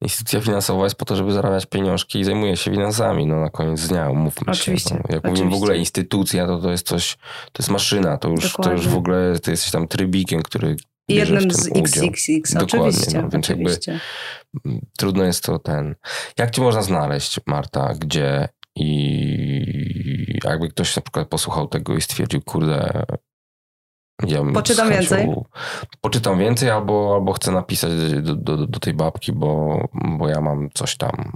instytucja finansowa jest po to, żeby zarabiać pieniążki i zajmuje się finansami, no na koniec dnia, umówmy Oczywiście, się. No, jak mówimy w oczywiście. ogóle instytucja, to to jest coś, to jest maszyna, to już, to już w ogóle, ty jesteś tam trybikiem, który jednym z. XXX, Dokładnie, oczywiście. no, więc jakby- oczywiście. Trudno jest to ten... Jak cię można znaleźć, Marta, gdzie i jakby ktoś na przykład posłuchał tego i stwierdził, kurde... Ja bym Poczytam chęcią- więcej. Poczytam więcej albo, albo chcę napisać do, do, do tej babki, bo, bo ja mam coś tam,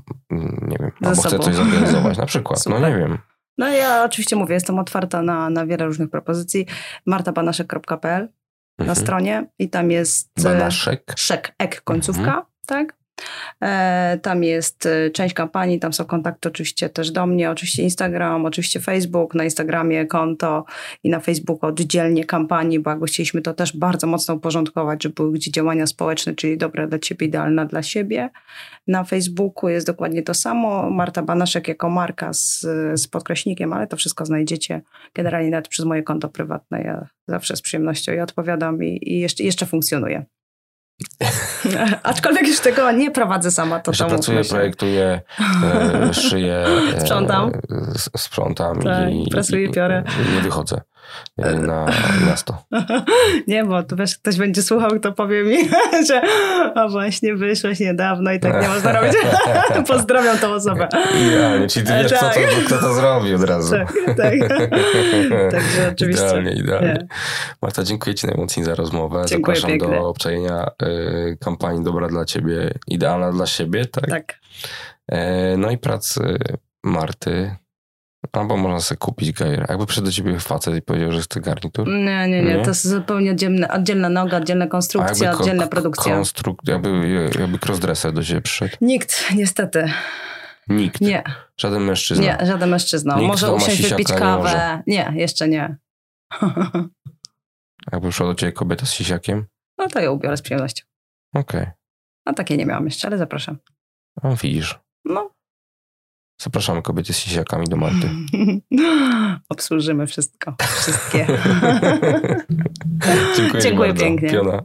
nie wiem, Ze albo chcę sobą. coś zorganizować na [LAUGHS] przykład. No Super. nie wiem. No ja oczywiście mówię, jestem otwarta na, na wiele różnych propozycji. martabanaszek.pl na Mhm. stronie i tam jest... e, Banaszek. Szek, ek końcówka, Mhm. tak? E, tam jest e, część kampanii, tam są kontakty oczywiście też do mnie, oczywiście Instagram, oczywiście Facebook, na Instagramie konto i na Facebooku oddzielnie kampanii, bo jakby chcieliśmy to też bardzo mocno uporządkować, żeby były gdzie działania społeczne, czyli dobre dla ciebie, idealna dla siebie. Na Facebooku jest dokładnie to samo, Marta Banaszek jako marka z, z podkreśnikiem, ale to wszystko znajdziecie generalnie nawet przez moje konto prywatne. Ja zawsze z przyjemnością i odpowiadam i, i jeszcze, jeszcze funkcjonuje. [LAUGHS] Aczkolwiek już tego nie prowadzę sama, to Jeszcze pracuję, projektuję, e, szyję. [LAUGHS] E, Sprzątam. s- sprzątam Tak, i, prasuję piorę. i nie wychodzę e, na [LAUGHS] miasto. Nie, bo tu wiesz, ktoś będzie słuchał, kto powie mi, [LAUGHS] że o właśnie wyszłeś niedawno i tak nie można robić. [LAUGHS] Pozdrawiam tą osobę. Idealnie, czyli ty wiesz, kto tak. to, kto to zrobi od razu. Tak, tak. Także oczywiście. Idealnie, idealnie. Nie. Marta, dziękuję Ci najmocniej za rozmowę. Dziękuję Zapraszam pięknie. do obczajenia y, kampanii Dobra dla Ciebie, idealna dla siebie, tak? Tak. E, no i pracy Marty Albo można sobie kupić gajer. Jakby przyszedł do ciebie facet i powiedział, że chce garnitur. Nie, nie, nie. Nie? To jest zupełnie oddzielna, oddzielna noga, oddzielna konstrukcja, ko- oddzielna produkcja. Konstruk- jakby, jakby crossdresser do ciebie przyszedł. Nikt, niestety. Nikt. Nie, Żaden mężczyzna. nie, żaden mężczyzna. Nikt, może usiąść, wypić sisiaka, nie kawę. Nie, jeszcze nie. [LAUGHS] Jakby przyszła do ciebie kobieta z sisiakiem. No to ją ubiorę z przyjemnością. Okej. No takie nie miałam jeszcze, ale zapraszam. A widzisz. No. Zapraszamy kobiety z sisiakami do Malty. [LAUGHS] Obsłużymy wszystko. Wszystkie. [LAUGHS] Dziękuję, Dziękuję pięknie. Piona.